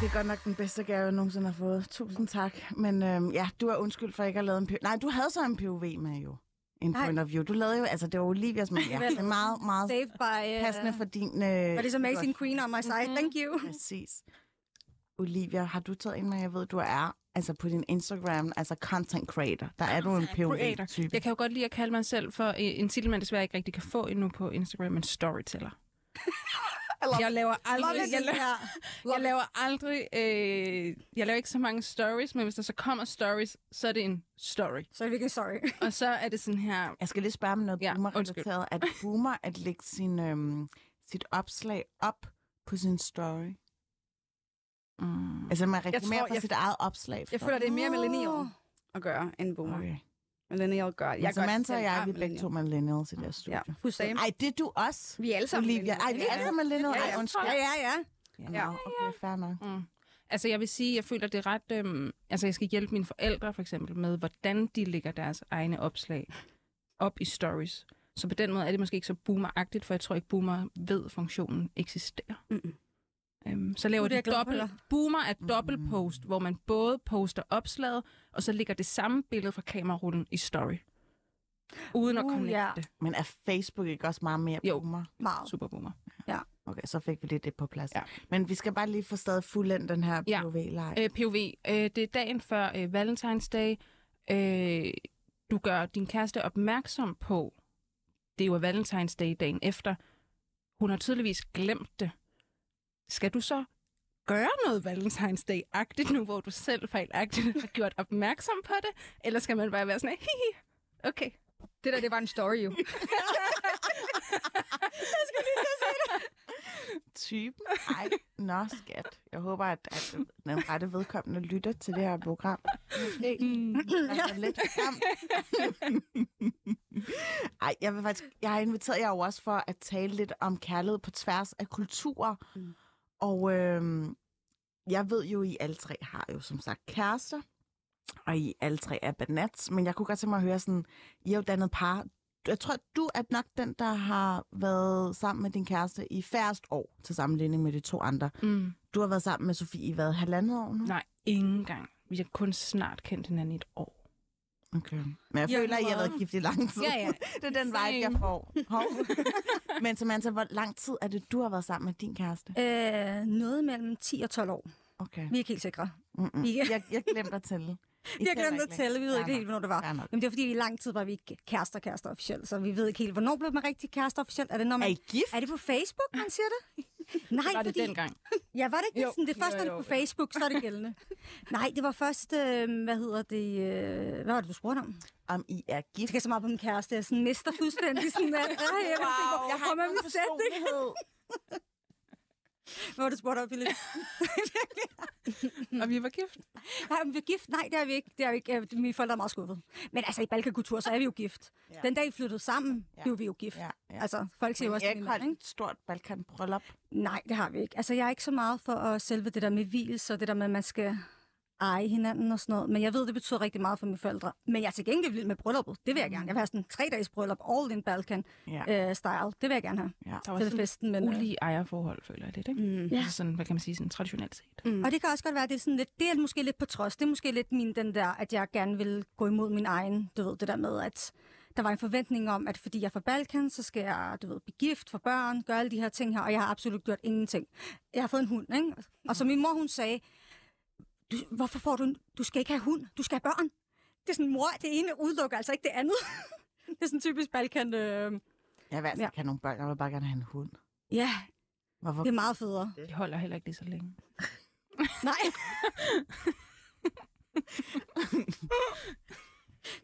Det er godt nok den bedste gave, jeg nogensinde har fået. Tusind tak. Men øhm, ja, du er undskyld for ikke at have lavet en POV. Nej, du havde så en POV med jo. En Nej. point of view. Du lavede jo, altså det var Olivias, men ja, det er meget, meget Saved by... Uh, passende for din... Øh, But it's amazing queen on my side. Thank you. Præcis. Olivia, har du taget en med? Jeg ved, du er altså på din Instagram, altså content creator. Der er du en creator. POV-type. Jeg kan jo godt lide at kalde mig selv for øh, en titel, man desværre ikke rigtig kan få endnu på Instagram, en storyteller. Jeg laver aldrig, jeg laver, jeg laver aldrig, øh, jeg laver ikke så mange stories, men hvis der så kommer stories, så er det en story. Så er det virkelig sorry. Og så er det sådan her, Jeg skal lige spørge om noget Ja, boomer-relateret. Er det boomer at lægge sin, øhm, sit opslag op på sin story? mm, Altså man reklamerer tror, for jeg- sit eget opslag. Jeg for- føler, det er mere millennial at gøre end boomer. Okay. Millennial gør. Jeg Jeg gør Samantha og jeg, vi er begge to millennials i det her studie. Ja, Fuldstændig. Ej, det er du også, Vi er alle sammen Olivia. Ej, vi er alle sammen millennials. Ja, ja. undskyld. Ja, ja, ja. Ja, okay, fair nok. Mm. Altså, jeg vil sige, jeg føler, det er ret... Øhm, altså, jeg skal hjælpe mine forældre, for eksempel, med, hvordan de lægger deres egne opslag op i stories. Så på den måde er det måske ikke så boomeragtigt, for jeg tror ikke, boomer ved, at funktionen eksisterer. Mm-mm. Øhm, så laver det de dobbelt... Boomer er dobbeltpost, hvor man både poster opslaget, og så ligger det samme billede fra kamerarullen i story. Uden at Uh, connecte ja. det. Men er Facebook ikke også meget mere Jo. boomer? Meget. Super boomer. Okay, så fik vi lige det på plads. Ja. Men vi skal bare lige få stadig fuldendt den her Ja. POV-leg. Øh, POV, øh, det er dagen før øh, Valentine's Day. Øh, du gør din kæreste opmærksom på, det er jo Valentine's Day dagen efter. Hun har tydeligvis glemt det. Skal du så gøre noget Valentine's Day-agtigt nu, hvor du selv fejlagtigt har gjort opmærksom på det? Eller skal man bare være sådan, hihi, okay. Det der, det var en story jo. Typen? Ej, nå skat. Jeg håber, at, at den rette vedkommende lytter til det her program. Måske. Mm. Altså, lidt frem. Ej, jeg vil faktisk... Jeg har inviteret jer også for at tale lidt om kærlighed på tværs af kulturer. Mm. Og øhm, jeg ved jo, I alle tre har jo som sagt kærester. Og I alle tre er banats. Men jeg kunne godt tænke mig at høre sådan... I er jo dannet par. Jeg tror, du er nok den, der har været sammen med din kæreste i færrest år, til sammenligning med de to andre. Mm. Du har været sammen med Sofie i hvad, halvandet år nu? Nej, ingen gang. Vi har kun snart kendt hinanden i et år. Okay. Men jeg Ja, føler, at I har været gift i lang tid. Ja, ja. det er den vibe, jeg Same. får. Hov. Men Samantha, hvor lang tid er det, du har været sammen med din kæreste? Øh, noget mellem 10 og 12 år. Okay. Vi er ikke helt sikre. Mm-mm. Vi- Jeg, jeg glemte at tælle. Vi har glemt at ikke tælle. Vi ved ikke helt, hvornår det var. Jamen, det er fordi, i lang tid var vi ikke kærester, kærester officielt, så vi ved ikke helt, hvornår blev man rigtig kærester officielt. Er det, når Er man... I gift? Er det på Facebook, man siger det? Nej, Var det fordi... dengang? Ja, var det ikke Jo. sådan? Det er Jo, når det er på. Facebook, så er det gældende. Nej, det var først, øh, hvad hedder det, øh, hvad var det, du spurgte om? Om I er Jeg gift? skal så meget på min kæreste, jeg sådan mister fuldstændig sådan, at, øh, jeg, wow, jeg har man vil var det, du spurgte om, Philip? Og vi var gift. Nej, men vi er gift? Nej, det er vi ikke. Det er vi ikke. Mine forældre er meget skuffet. Men altså, i Balkankultur, så er vi jo gift. Ja. Den dag, vi flyttede sammen, Ja. blev vi jo gift. Ja, ja. Altså, folk siger jo også, at har ikke er et stort balkanbryllup. Nej, det har vi ikke. Altså, jeg er ikke så meget for at selve det der med hvilelse, og det der med, at man skal eje hinanden og sådan noget. Men jeg ved, det betyder rigtig meget for mine forældre. Men jeg er til gengæld vild med brylluppet. Det vil jeg gerne. Jeg vil have sådan en tre-dages bryllup, all in Balkan Ja. øh, style. Det vil jeg gerne have ja. Der var til sådan festen. Men, øh, ulige ejerforhold, føler jeg lidt, ikke? Mm. Ja. Altså sådan, hvad kan man sige, sådan traditionelt set. Mm. Og det kan også godt være, at det er, sådan lidt, det er måske lidt på trods. Det er måske lidt min, den der, at jeg gerne vil gå imod min egen, du ved, det der med, at der var en forventning om, at fordi jeg er fra Balkan, så skal jeg, du ved, blive gift for børn, gøre alle de her ting her, og jeg har absolut gjort ingenting. Jeg har fået en hund, ikke? Og så min mor, hun sagde, du, hvorfor får du en, du skal ikke have hund, du skal have børn. Det er sådan, mor, det ene udelukker altså ikke det andet. det er sådan typisk Balkan, øh, Jeg vil altså Ja. ikke have nogle børn. Jeg vil bare gerne have en hund. ja, Hvorfor? det er meget federe. De holder heller ikke lige så længe. Nej.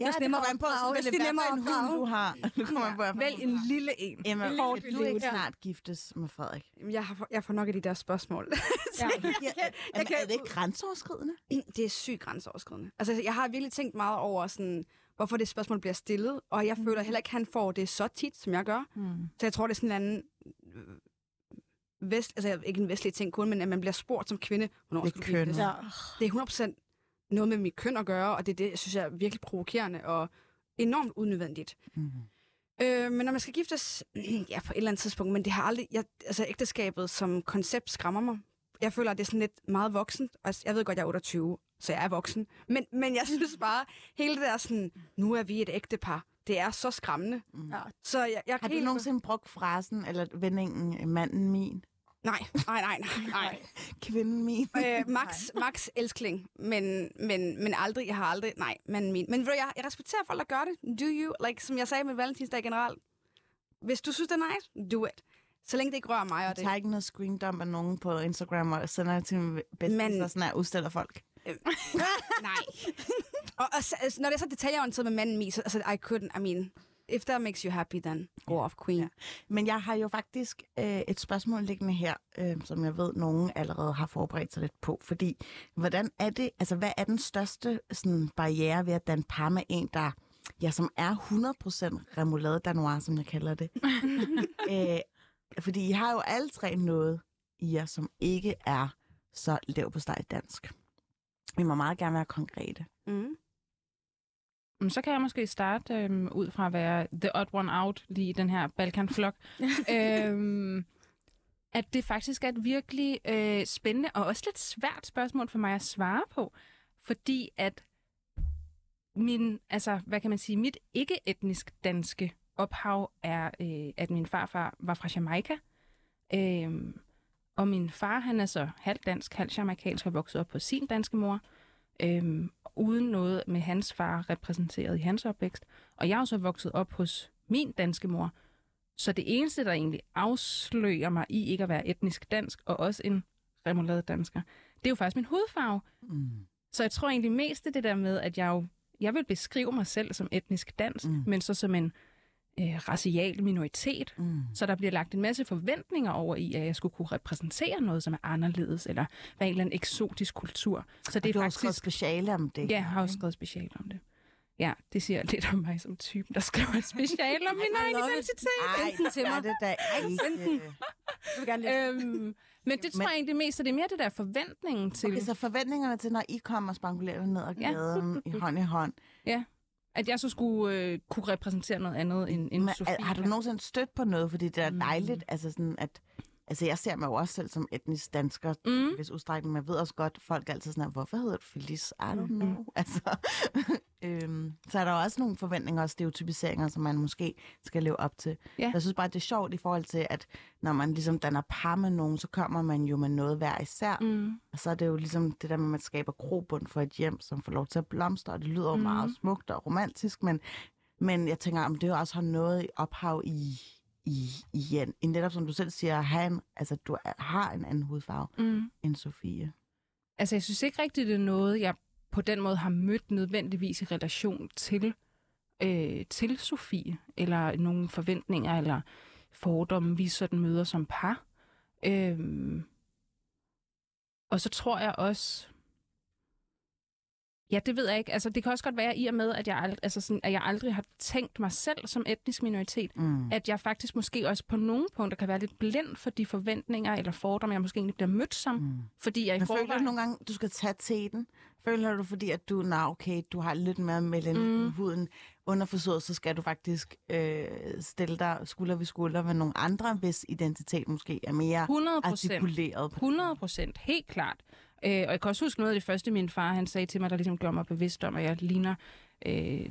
Ja, det nemmere kommer an på, selvfølgelig, Det er nemmere en hund du har. Det kommer an på, Vælg en lille en. Emma, Hårdt kan du ikke snart giftes med Frederik? Jeg, har, jeg får nok af de der spørgsmål. Ja. Er, kan- er det ikke grænseoverskridende? det er sygt grænseoverskridende. Altså, jeg har virkelig tænkt meget over, sådan, hvorfor det spørgsmål bliver stillet, og jeg føler heller ikke, at han får det så tit, som jeg gør. Mm. Så jeg tror, det er sådan en anden vest, altså ikke en vestlig ting kun, men at man bliver spurgt som kvinde, hvornår Det skal er du giftes? Ja. Det er 100% noget med mit køn at gøre, og det er det, jeg synes jeg er virkelig provokerende og enormt unødvendigt. Mm. Øh, men når man skal giftes, ja, på et eller andet tidspunkt, men det har aldrig, jeg, altså ægteskabet som koncept skræmmer mig. Jeg føler, at det er sådan lidt meget voksent. Altså, jeg ved godt, jeg er 28, så jeg er voksen. Men, men jeg synes bare, hele det der sådan, nu er vi et ægtepar, det er så skræmmende. Ja. Så jeg, jeg Har du helt- nogensinde brugt frasen eller vendingen manden min, Nej, nej, nej, nej. nej. kvinden min? øh, max, max elskling, men, men, men aldrig, jeg har aldrig, nej, manden min. Men jeg, jeg respekterer folk, der gør det. Do you, like, som jeg sagde med Valentinsdag generelt. Hvis du synes, det er nice, do it. Så længe det ikke rører mig og Jeg det. tager ikke noget screen dump af nogen på Instagram og sender det til min bedste, Men- så sådan her udstiller folk. Nej. og, og så- altså, når det er så detaljeorienteret med manden min, så altså, I couldn't, I mean, if that makes you happy, then go off, queen. Ja. Men jeg har jo faktisk øh, et spørgsmål liggende her, øh, som jeg ved, nogen allerede har forberedt sig lidt på. Fordi, hvordan er det, altså hvad er den største sådan, barriere ved at danne par med en, der ja, som er 100% remoulade danois, som jeg kalder det? øh, fordi I har jo alle tre noget i jer, som ikke er så lav på steg dansk. Vi må meget gerne være konkrete. Mm. Så kan jeg måske starte øhm, ud fra at være the odd one out lige i den her Balkan-flok. øhm, at det faktisk er et virkelig øh, spændende og også lidt svært spørgsmål for mig at svare på. Fordi at min, altså, hvad kan man sige, mit ikke-etnisk danske ophav er, øh, at min farfar var fra Jamaica. Øhm, og min far, han er så halv dansk, halv jamaikansk og vokset op på sin danske mor. Øhm, uden noget med hans far repræsenteret i hans opvækst. Og jeg er jo så vokset op hos min danske mor. Så det eneste, der egentlig afslører mig i ikke at være etnisk dansk, og også en remoulade dansker, det er jo faktisk min hudfarve. Mm. Så jeg tror egentlig mest det, der med, at jeg jo, jeg vil beskrive mig selv som etnisk dansk, mm. men så som en øh, racial minoritet. Mm. Så der bliver lagt en masse forventninger over i, at jeg skulle kunne repræsentere noget, som er anderledes, eller være en eller anden eksotisk kultur. Så det Og du er har også skrevet faktisk... speciale om det. Ja, jeg har også skrevet special om det. Ja, det siger lidt om mig som typen, der skriver et special om min egen identitet. Ej, Send den til er mig. det da ikke. Øhm, men det tror jeg egentlig mest, at det er mere det der forventningen til, Okay, så forventningerne til, når I kommer og spangulerer ned ad Ja. gaden i hånd i hånd. At jeg så skulle øh, kunne repræsentere noget andet end, end Men, Sofie. har du nogensinde stødt på noget? Fordi det er Mm. dejligt, altså sådan at... Altså, jeg ser mig jo også selv som etnisk dansker, Mm. hvis udstrækning, jeg ved også godt, folk altid sådan, hvorfor hedder du Felice? I don't Mhm. know. Altså, øhm, så er der også nogle forventninger og stereotypiseringer, som man måske skal leve op til. Ja. Jeg synes bare, det er sjovt i forhold til, at når man ligesom danner par med nogen, så kommer man jo med noget hver især. Mm. Og så er det jo ligesom det der med, at man skaber grobund for et hjem, som får lov til at blomstre, og det lyder jo Mhm. meget smukt og romantisk, men, men jeg tænker, om det jo også har noget i ophav i, i, i en, i netop som du selv siger, have en, altså, du har en anden hudfarve Mm. end Sofie. Altså, jeg synes ikke rigtigt, det er noget, jeg på den måde har mødt nødvendigvis i relation til, øh, til Sofie, eller nogle forventninger, eller fordomme, vi sådan møder som par. Øhm, og så tror jeg også, ja, det ved jeg ikke, altså det kan også godt være i og med, at jeg, ald- altså sådan, at jeg aldrig har tænkt mig selv som etnisk minoritet, Mm. at jeg faktisk måske også på nogle punkter kan være lidt blind for de forventninger eller fordomme, jeg måske egentlig bliver mødt som, Mm. fordi jeg i Men føler du forvejen... nogle gange, du skal tage teten? Føler du, fordi at du, nej, okay, du har lidt mere melanin Mm. huden, underforstået, så skal du faktisk øh, stille dig skulder ved skulder med nogle andre, hvis identitet måske er mere 100 procent. artikuleret. på 100 procent, helt klart. Øh, og jeg kan også huske noget af det første, min far han sagde til mig, der ligesom gjorde mig bevidst om, at jeg ligner, øh,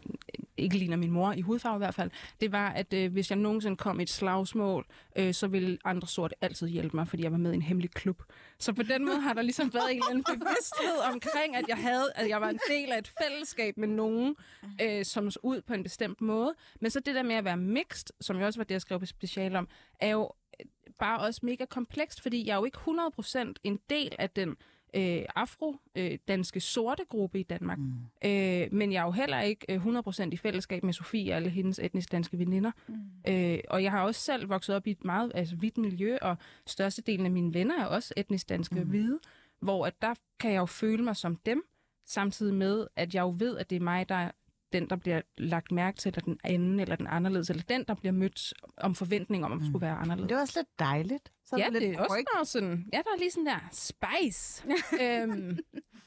ikke ligner min mor i hudfarve i hvert fald, det var, at øh, hvis jeg nogensinde kom i et slagsmål, øh, så ville andre sorte altid hjælpe mig, fordi jeg var med i en hemmelig klub. Så på den måde har der ligesom været en eller anden bevidsthed omkring, at jeg, havde, at jeg var en del af et fællesskab med nogen, øh, som så ud på en bestemt måde. Men så det der med at være mixed, som jo også var det, jeg skrev på special om, er jo øh, bare også mega komplekst, fordi jeg er jo ikke 100% en del af den øh, afro-danske sorte gruppe i Danmark. Mm. Øh, men jeg er jo heller ikke øh, 100% i fællesskab med Sofie og alle hendes etnisk danske veninder. Mm. Øh, og jeg har også selv vokset op i et meget altså, hvidt miljø, og størstedelen af mine venner er også etnisk danske Mm. hvide, hvor at der kan jeg jo føle mig som dem, samtidig med, at jeg jo ved, at det er mig, der er den, der bliver lagt mærke til, eller den anden, eller den anderledes, eller den, der bliver mødt om forventning om, at Mm. skulle være anderledes. Det var også lidt dejligt. Så ja, det, det lidt er også noget sådan, ja, der er lige sådan der spice. øhm,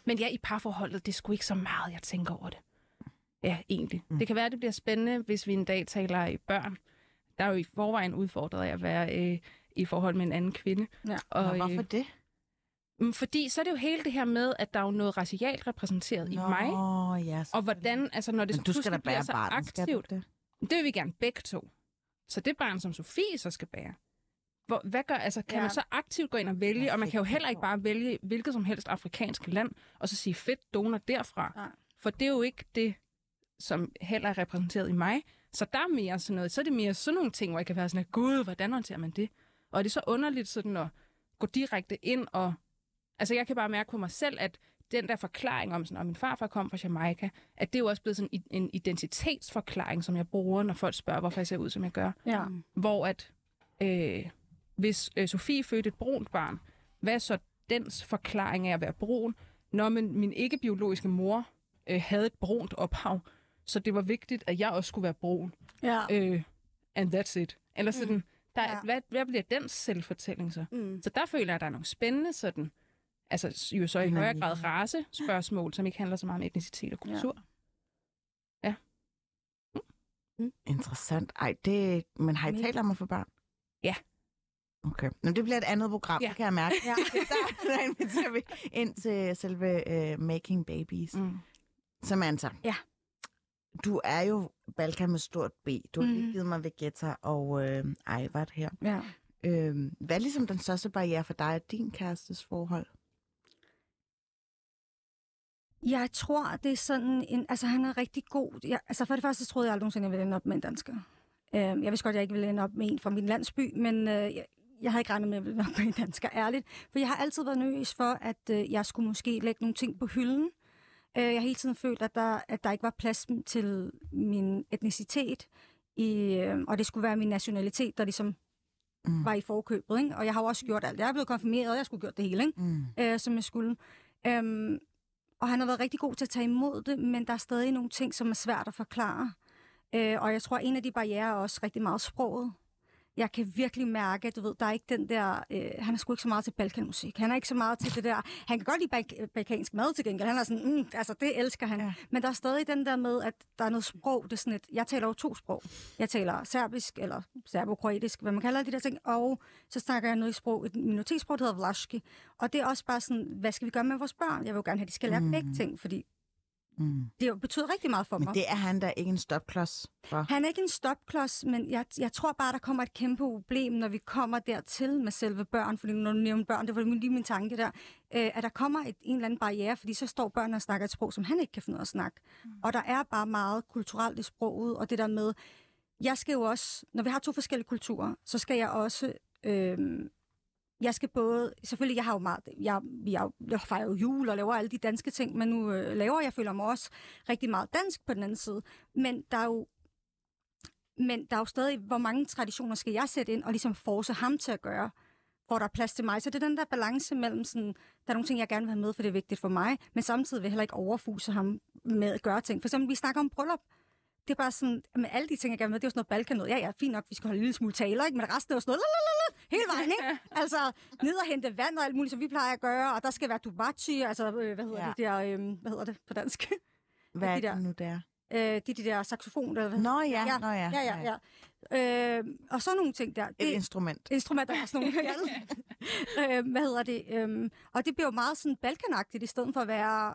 men ja, i parforholdet, det er sgu ikke så meget, jeg tænker over det. Ja, egentlig. Mm. Mm. Det kan være, at det bliver spændende, hvis vi en dag taler i børn. Der er jo i forvejen udfordret af at være øh, i forhold med en anden kvinde. Ja. Og, Nå, hvorfor øh, det? Mm, fordi så er det jo hele det her med, at der er jo noget racialt repræsenteret i mig. ja, Og hvordan, altså når det Men du skal da bære så du aktivt, det? det vil vi gerne begge to. Så det barn, som Sofie så skal bære. Hvor, hvad gør, altså, kan Ja. man så aktivt gå ind og vælge, og man kan jo heller ikke bare vælge hvilket som helst afrikansk land, og så sige fedt donor derfra. Ja. For det er jo ikke det, som heller er repræsenteret i mig. Så der er mere sådan noget. Så er det mere sådan nogle ting, hvor jeg kan være sådan, at, gud, hvordan håndterer man det? Og er det så underligt sådan at gå direkte ind og... Altså jeg kan bare mærke på mig selv, at den der forklaring om, sådan, at min farfar kom fra Jamaica, at det er jo også blevet sådan en identitetsforklaring, som jeg bruger, når folk spørger, hvorfor jeg ser ud, som jeg gør. Ja. Hvor at, øh, hvis øh, Sofie fødte et brunt barn, hvad er så dens forklaring af at være brun, når min, min ikke-biologiske mor øh, havde et brunt ophav, så det var vigtigt, at jeg også skulle være brun. Ja. Øh, and that's it. Eller sådan, der, Ja. hvad, hvad bliver den selvfortælling så? Mm. Så der føler jeg, at der er nogle spændende sådan, altså jo så i højere grad alligevel. race spørgsmål, som ikke handler så meget om etnicitet og Ja. kultur. Interessant. Ej, det... Men har I talt om at få børn? Ja. Okay. Men det bliver et andet program, Ja. det kan jeg mærke. Ja. der, der inviterer vi ind til selve uh, Making Babies. Mm. Mm. Samantha. Ja. Du er jo Balkan med stort B. Du har lige Mhm. givet mig Vegeta og øh, Ejvart her. ja. Øh, hvad er ligesom den største barriere for dig og din kærestes forhold? Jeg tror, det er sådan en... Altså, han er rigtig god. Jeg, altså, for det første så troede jeg aldrig nogensinde, jeg ville ende op med en dansker. Øh, jeg vidste godt, jeg ikke ville ende op med en fra min landsby, men øh, jeg, jeg havde ikke regnet med, at jeg ville ende op med en dansker, ærligt. For jeg har altid været nervøs for, at øh, jeg skulle måske lægge nogle ting på hylden. Øh, jeg har hele tiden følt, at der, at der ikke var plads til min etnicitet, i, øh, og det skulle være min nationalitet, der ligesom Mm. var i forkøbet. Ikke? Og jeg har jo også gjort alt. Jeg er blevet konfirmeret, og jeg skulle gjort det hele. Ikke? Mm. øh, som jeg skulle. Øhm, og han har været rigtig god til at tage imod det, men der er stadig nogle ting, som er svært at forklare. Øh, og jeg tror, at en af de barriere er også rigtig meget sproget. Jeg kan virkelig mærke, at du ved, der er ikke den der... Øh, han er sgu ikke så meget til balkanmusik. Han er ikke så meget til det der... Han kan godt lide balk- balkansk mad til gengæld. Han er sådan, mm, altså det elsker han. Ja. Men der er stadig den der med, at der er noget sprog. Det er sådan et, jeg taler jo to sprog. Jeg taler serbisk, eller serbokroatisk, hvad man kalder de der ting. Og så snakker jeg noget i sprog, et minoritetssprog, der hedder vlaski. Og det er også bare sådan, hvad skal vi gøre med vores børn? Jeg vil jo gerne have, at de skal lære mm. begge ting, fordi Mm. det betyder rigtig meget for Men mig. det er han da ikke en stopklods for. Han er ikke en stopklods, men jeg, jeg tror bare, der kommer et kæmpe problem, når vi kommer dertil med selve børn. Fordi når du nævner børn, det var lige min tanke der, øh, at der kommer et, en eller anden barriere, fordi så står børnene og snakker et sprog, som han ikke kan finde ud af at snakke. Mm. Og der er bare meget kulturelt i sproget, og det der med, jeg skal jo også, når vi har to forskellige kulturer, så skal jeg også... Øh, jeg skal både, selvfølgelig, jeg har jo meget, jeg, jeg, jeg fejrer jo jul og laver alle de danske ting, men nu øh, laver jeg, føler mig også rigtig meget dansk på den anden side. Men der er jo men der er jo stadig, hvor mange traditioner skal jeg sætte ind og ligesom force ham til at gøre, hvor der er plads til mig. Så det er den der balance mellem sådan, der er nogle ting, jeg gerne vil have med, for det er vigtigt for mig, men samtidig vil jeg heller ikke overfuse ham med at gøre ting. For eksempel, vi snakker om bryllup. Det er bare sådan, med alle de ting, jeg gerne vil med, det er jo sådan noget balkan noget. Ja, ja, fint nok, vi skal holde en lille smule taler, ikke? men resten er jo sådan noget, hele vejen, ikke? Altså, ned og hente vand og alt muligt, som vi plejer at gøre, og der skal være dubachi, altså, øh, hvad hedder Ja. det der, øh, hvad hedder det på dansk? Hvad er de der- det nu der? øh, de, de der saxofon, eller hvad? Nå ja, Ja, nå ja. Ja, ja, ja. Øh, og så nogle ting der. Et Det, instrument. instrumenter og sådan nogle. øh, hvad hedder det? Øhm, og det bliver jo meget sådan balkanagtigt, i stedet for at være...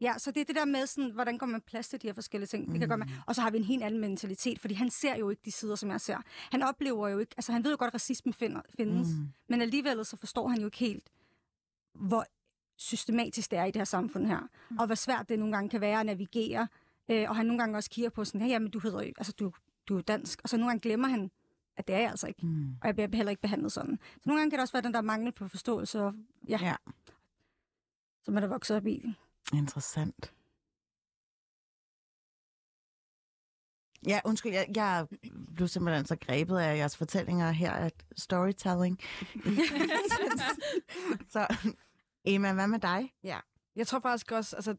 Ja, så det er det der med, sådan, hvordan går man plads til de her forskellige ting. Det kan Mm. godt med. Og så har vi en helt anden mentalitet, fordi han ser jo ikke de sider, som jeg ser. Han oplever jo ikke... Altså, han ved jo godt, at racismen finder, findes. Mm. Mm. Men alligevel så forstår han jo ikke helt, hvor systematisk det er i det her samfund her. Mm. Og hvor svært det nogle gange kan være at navigere. Øh, og han nogle gange også kigger på sådan, hey, jamen, du hedder jo, altså, du, du er dansk. Og så nogle gange glemmer han, at det er jeg altså ikke. Mm. Og jeg bliver heller ikke behandlet sådan. Så nogle gange kan det også være den der mangel på forståelse. Og, ja. Ja. som man er vokset op i. Interessant. Ja, undskyld, jeg, jeg blev simpelthen så grebet af jeres fortællinger her, at storytelling. så Emma, hvad med dig? Jeg tror faktisk også, altså,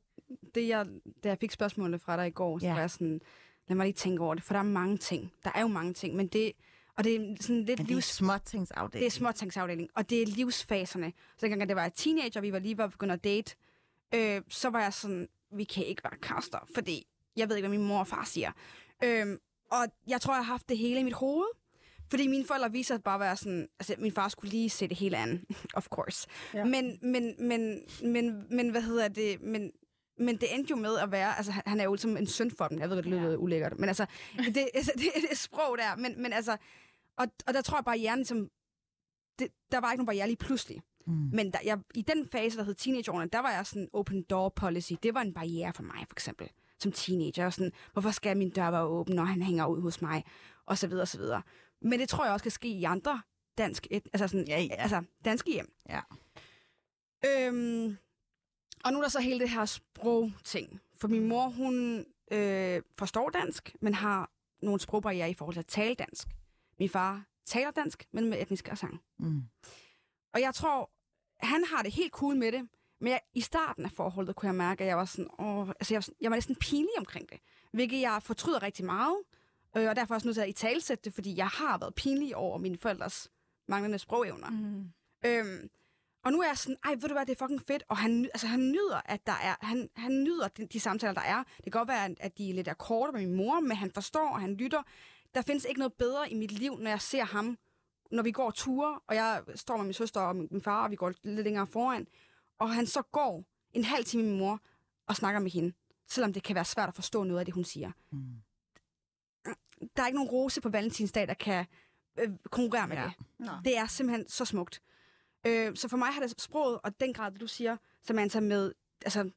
det jeg, da jeg fik spørgsmålet fra dig i går, så Ja. var jeg sådan, lad mig lige tænke over det, for der er mange ting. Der er jo mange ting, men det, og det er sådan lidt Men det er livs... småtingsafdeling. Det er småtingsafdeling, og det er livsfaserne. Så dengang det var teenager, vi var lige var begyndt at date, øh, så var jeg sådan, vi kan ikke være kærester, fordi jeg ved ikke, hvad min mor og far siger. Øh, og jeg tror, jeg har haft det hele i mit hoved. Fordi mine forældre viser bare at være sådan... Altså, min far skulle lige se det hele an, of course. Ja. Men, men, men, men, men, hvad hedder det... Men, men det endte jo med at være... Altså, han- er jo som en søn for dem. Jeg ved godt, det lyder ja. ulækkert. Men altså, det, altså, det, det sprog der. Men, men altså... Og, og der tror jeg bare, at hjernen ligesom... Det, der var ikke nogen barriere lige pludselig. Mm. Men der, jeg, i den fase, der hed teenageårene, der var jeg sådan open door policy. Det var en barriere for mig, for eksempel. Som teenager. Sådan, hvorfor skal min dør være åben, når han hænger ud hos mig? Og så videre, og så videre. Men det tror jeg også kan ske i andre dansk, et, altså sådan, Ja, ja. altså danske hjem. Ja. Øhm, og nu er der så hele det her sprogting. For min mor, hun øh, forstår dansk, men har nogle sprogbarriere i forhold til at tale dansk. Min far taler dansk, men med etnisk accent. Mm. Og jeg tror, han har det helt cool med det. Men jeg, i starten af forholdet kunne jeg mærke, at jeg var sådan, åh, altså jeg, var, sådan- jeg var næsten pinlig omkring det. Hvilket jeg fortryder rigtig meget. Øh, og derfor er jeg også nødt til at i talsætte det, fordi jeg har været pinlig over mine forældres manglende sprogevner. Mm. Øhm, og nu er jeg sådan, ej, ved du hvad, det er fucking fedt. Og han, altså, han nyder, at der er, han, han nyder de, de samtaler, der er. Det kan godt være, at de er lidt er korte med min mor, men han forstår, og han lytter. Der findes ikke noget bedre i mit liv, når jeg ser ham, når vi går ture, og jeg står med min søster og min, far, og vi går lidt længere foran, og han så går en halv time med min mor og snakker med hende, selvom det kan være svært at forstå noget af det, hun siger. Mm. Der er ikke nogen rose på valentinsdag, der kan øh, konkurrere med Ja. det. Nå. Det er simpelthen så smukt. Øh, så for mig har det sproget, og den grad, du siger, Samantha, med altså,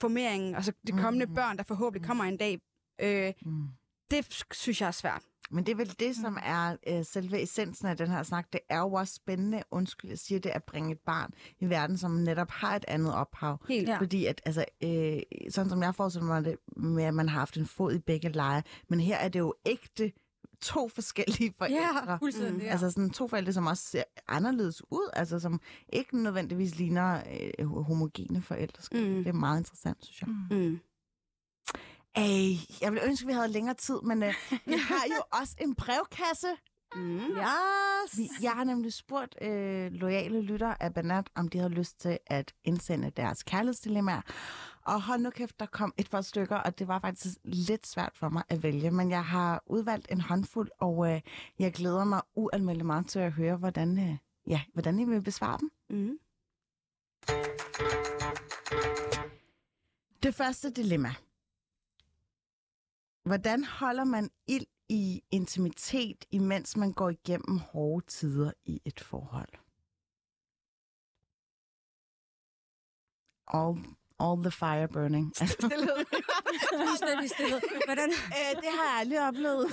formeringen, altså de kommende Mhm. børn, der forhåbentlig kommer en dag, øh, Mm. det synes jeg er svært. Men det er vel det, som er øh, selve essensen af den her snak. Det er jo også spændende, undskyld, jeg siger det, at bringe et barn i verden, som netop har et andet ophav. Helt. Ja. Fordi at, altså, øh, sådan som jeg forestiller mig det, med at man har haft en fod i begge lejre, men her er det jo ægte to forskellige forældre. Ja, fuldstændig. Mm. Ja. Altså sådan to forældre, som også ser anderledes ud, altså som ikke nødvendigvis ligner øh, homogene forældre. Mm. Det er meget interessant, synes jeg. Mm. Ej, jeg ville ønske, at vi havde længere tid, men øh, vi har jo også en brevkasse. Mm. Yes. Vi- Jeg har nemlig spurgt øh, loyale lyttere af Banat, om de havde lyst til at indsende deres kærlighedsdilemmaer. Og hold nu kæft, der kom et par stykker, og det var faktisk lidt svært for mig at vælge. Men jeg har udvalgt en håndfuld, og øh, jeg glæder mig ualmindeligt meget til at høre, hvordan, øh, ja, hvordan I vil besvare dem. Mm. Det første dilemma. Hvordan holder man ild i intimitet, imens man går igennem hårde tider i et forhold? All, all the fire burning. Stilhed. Fuldstændig stille. Hvordan? øh, det har jeg aldrig oplevet.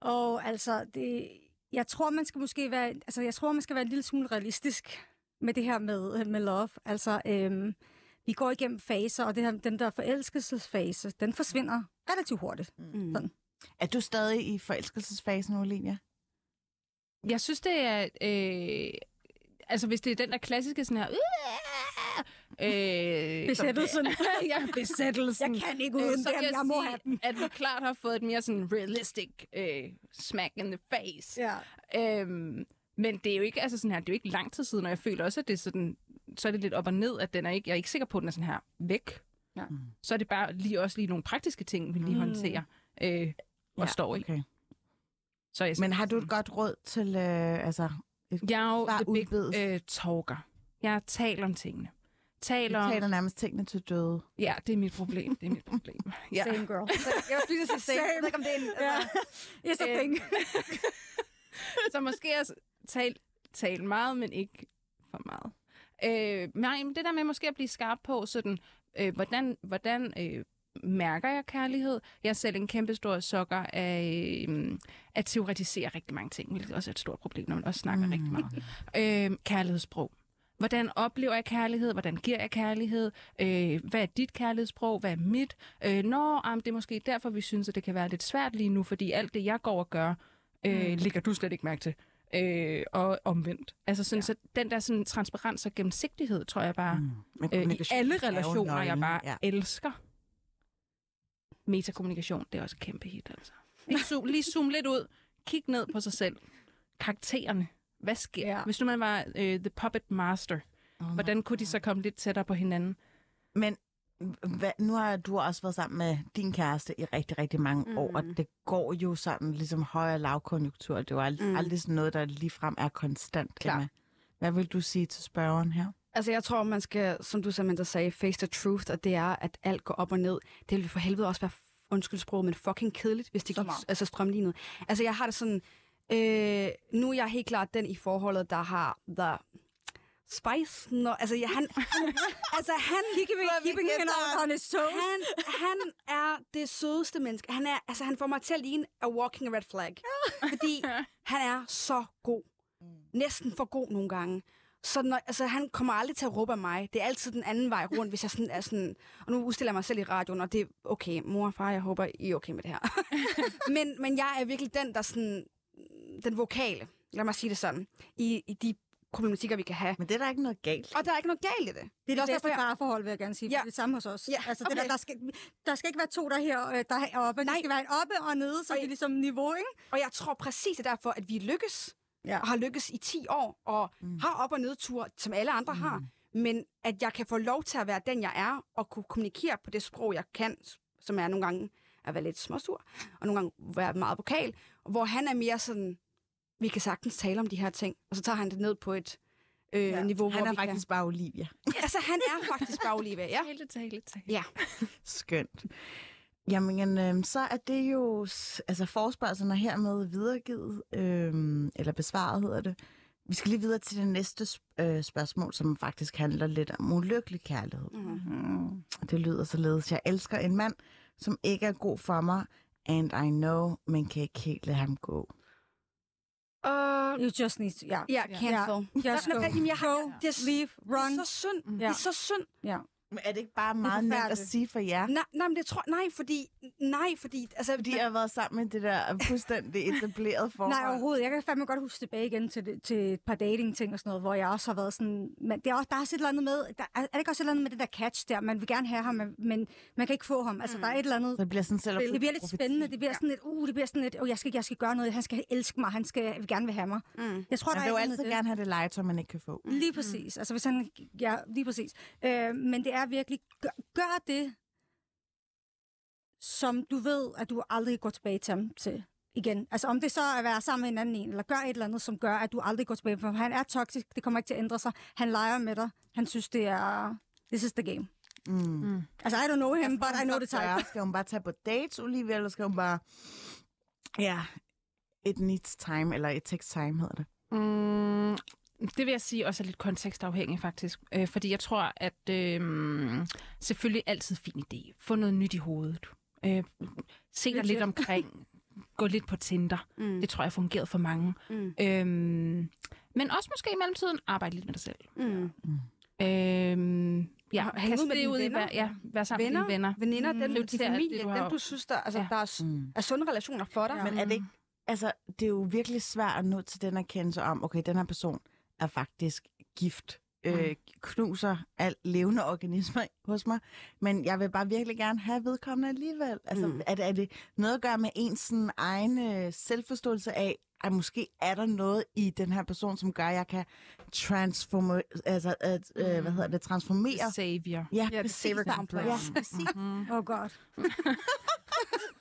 Og altså, det, jeg tror, man skal måske være, altså, jeg tror, man skal være en lille smule realistisk med det her med, med love. Altså, øhm, vi går igennem faser, og det her, den der forelskelsesfase, den forsvinder relativt hurtigt. Mm. Sådan. Er du stadig i forelskelsesfasen, Olivia? Jeg synes, det er... Øh, altså, hvis det er den der klassiske sådan her... Øh, Besættelsen. ja, besættelsen. Jeg kan ikke uden så dem, vil jeg må sige, have dem. At vi klart har fået et mere sådan realistic øh, smack in the face. Ja. Øhm, men det er jo ikke, altså sådan her, det er jo ikke lang tid siden, og jeg føler også, at det er sådan, så er det lidt op og ned, at den er ikke, jeg er ikke sikker på, at den er sådan her væk. Ja. Mm. Så er det bare lige også lige nogle praktiske ting, vi lige Mm. håndterer øh, og står i. Okay. Så jeg Men har du et godt råd til, øh, altså, et Jeg er jo Bare the big øh, talker. Jeg taler om tingene. Du Taler om... taler nærmest tingene til døde. Ja, det er mit problem. Det er mit problem. Ja. Same girl. Jeg var lige til at sige, jeg ved ikke, om det er en... Ja. Altså, It's a Øh, thing. Så måske jeg tale tal meget, men ikke for meget. Øh, nej, men det der med måske at blive skarp på, sådan, øh, hvordan, hvordan øh, mærker jeg kærlighed. Jeg er selv en kæmpe stor sokker af øhm, at teoretisere rigtig mange ting, hvilket også er et stort problem, når man også snakker mm. rigtig meget. Øhm, kærlighedssprog. Hvordan oplever jeg kærlighed? Hvordan giver jeg kærlighed? Øh, hvad er dit kærlighedssprog? Hvad er mit? Øh, nå, am, det er måske derfor, vi synes, at det kan være lidt svært lige nu, fordi alt det, jeg går og gør, øh, mm. lægger du slet ikke mærke til. Øh, og omvendt. Altså sådan, ja. så den der sådan, transparens og gennemsigtighed, tror jeg bare, mm. Men øh, i alle er relationer, jeg bare ja. elsker. Metakommunikation, det er også et kæmpe hit, altså. Lige zoom, lige zoom lidt ud. Kig ned på sig selv. Karaktererne. Hvad sker? Ja. Hvis nu man var øh, The Puppet Master, Oh hvordan kunne de så komme lidt tættere på hinanden? Men hvad, nu har du også været sammen med din kæreste i rigtig, rigtig mange mm. år, og det går jo sådan ligesom høj- og lavkonjunktur. Det er jo aldrig, Mm. aldrig sådan noget, der ligefrem er konstant. Klar. Emma. Hvad vil du sige til spørgeren her? Altså, jeg tror, man skal, som du Samantha sagde, face the truth, og det er, at alt går op og ned. Det vil for helvede også være, undskyld sproget, men fucking kedeligt, hvis det gik altså, strømlignet. Altså, jeg har det sådan, øh, nu er jeg helt klart den i forholdet, der har the spice. Når, altså, ja, han, altså, han, Keeping, keeping it on, on his toes. han, han er det sødeste menneske. Han, er, altså, han får mig til at ligne a walking red flag. Fordi han er så god. Næsten for god nogle gange. Så når, altså, han kommer aldrig til at råbe af mig. Det er altid den anden vej rundt, hvis jeg sådan er sådan... Og nu udstiller jeg mig selv i radioen, og det er okay. Mor og far, jeg håber, I er okay med det her. men, men jeg er virkelig den, der sådan... Den vokale, lad mig sige det sådan, i, i de problematikker, vi kan have. Men det er der ikke noget galt. Og der er ikke noget galt i det. Det er det også bedste parforhold, vil jeg gerne sige. Ja. Det er det samme hos os. Ja, Altså, det der, okay. der, skal, der skal ikke være to, der er, her, øh, der er oppe. Nej. Der skal være en oppe og nede, så Og det er ligesom niveau, ikke? Og jeg tror præcis, det er derfor, at vi lykkes. Ja. Og har lykkes i 10 år, og mm. har op- og nedtur, som alle andre mm. har. Men at jeg kan få lov til at være den, jeg er, og kunne kommunikere på det sprog, jeg kan, som er nogle gange at være lidt småsur, og nogle gange være meget vokal, hvor han er mere sådan, vi kan sagtens tale om de her ting, og så tager han det ned på et øh, ja. niveau, Han hvor er vi faktisk bare Olivia. kan... Altså, han er faktisk bare Olivia, ja. Tale, tale, tale. Ja. Skønt. Jamen, øh, så er det jo, altså forspørgselen er hermed videregivet, øh, eller besvaret hedder det. Vi skal lige videre til det næste øh, spørgsmål, som faktisk handler lidt om ulykkelig kærlighed. Mm. Mm. Det lyder således, jeg elsker en mand, som ikke er god for mig, and I know, men kan ikke helt lade ham gå. Uh, You just need to, ja. ja, cancel. Just go. Jamen, jeg har, Go, det er, leave, det er run. så synd. Ja. Det er så synd. Ja. Men er det ikke bare meget nemt at sige for jer? Nej, nej, men det tror nej, fordi nej, fordi altså Fordi jeg har været sammen med det der fuldstændig etablerede forhold. Nej, overhovedet. Jeg kan fandme godt huske tilbage igen til, det, til et par dating-ting og sådan noget, hvor jeg også har været sådan... Men det er også, der er også et eller andet med... Der, er, er det ikke også et eller andet med det der catch der? Man vil gerne have ham, men, men man kan ikke få ham. Altså, der er et eller andet... Så det bliver sådan selv Det bliver lidt spændende. Det bliver sådan lidt, uh, det bliver sådan lidt, oh, jeg skal, jeg skal gøre noget. Han skal elske mig. Han skal vil gerne vil have mig. Mm. Jeg tror, Man der vil jo er et eller altid andet gerne have det legetøj, man ikke kan få. det. Lige præcis. Altså, hvis han... Ja, lige præcis. Øh, men det er virkelig... Gør, gør det, som du ved, at du aldrig går tilbage til ham til igen. Altså om det så er at være sammen med en anden en, eller gør et eller andet, som gør, at du aldrig går tilbage. For han er toxic, det kommer ikke til at ændre sig. Han leger med dig. Han synes, det er... This is the game. Mm. Mm. Altså, I don't know him, but I know the Så type. Skal hun bare tage på dates, Olivia, eller skal hun bare... Ja, it needs time, eller it takes time, hedder det. Mm, det vil jeg sige også er lidt kontekstafhængig faktisk. Øh, fordi jeg tror, at øh, selvfølgelig altid fin idé. Få noget nyt i hovedet. Øh, se dig lidt omkring. Gå lidt på Tinder. Mm. Det tror jeg fungerede for mange. Mm. Øhm, men også måske i mellemtiden arbejde lidt med dig selv. Mm. Øhm, ja, Hænge ud med dine ud i, venner. vær- ja, være sammen Venner, med dine venner. veninder, Mm. dem, din familie, det, du dem har- du synes, der, altså, Ja. der er, Mm. er sunde relationer for dig. Ja. Men er det ikke... Altså, det er jo virkelig svært at nå til den erkendelse om, okay, den her person er faktisk gift. Øh, knuser alt levende organismer hos mig. Men jeg vil bare virkelig gerne have vedkommende alligevel. Altså, Mm. mm. er, det, er det noget at gøre med ens sådan, egen øh, selvforståelse af, at måske er der noget i den her person, som gør, at jeg kan transforme, altså, at, øh, hvad hedder det, transformere. Savior. Ja, Ja, det præcis. savior Ja, complex. Ja, præcis. Mm. Oh god.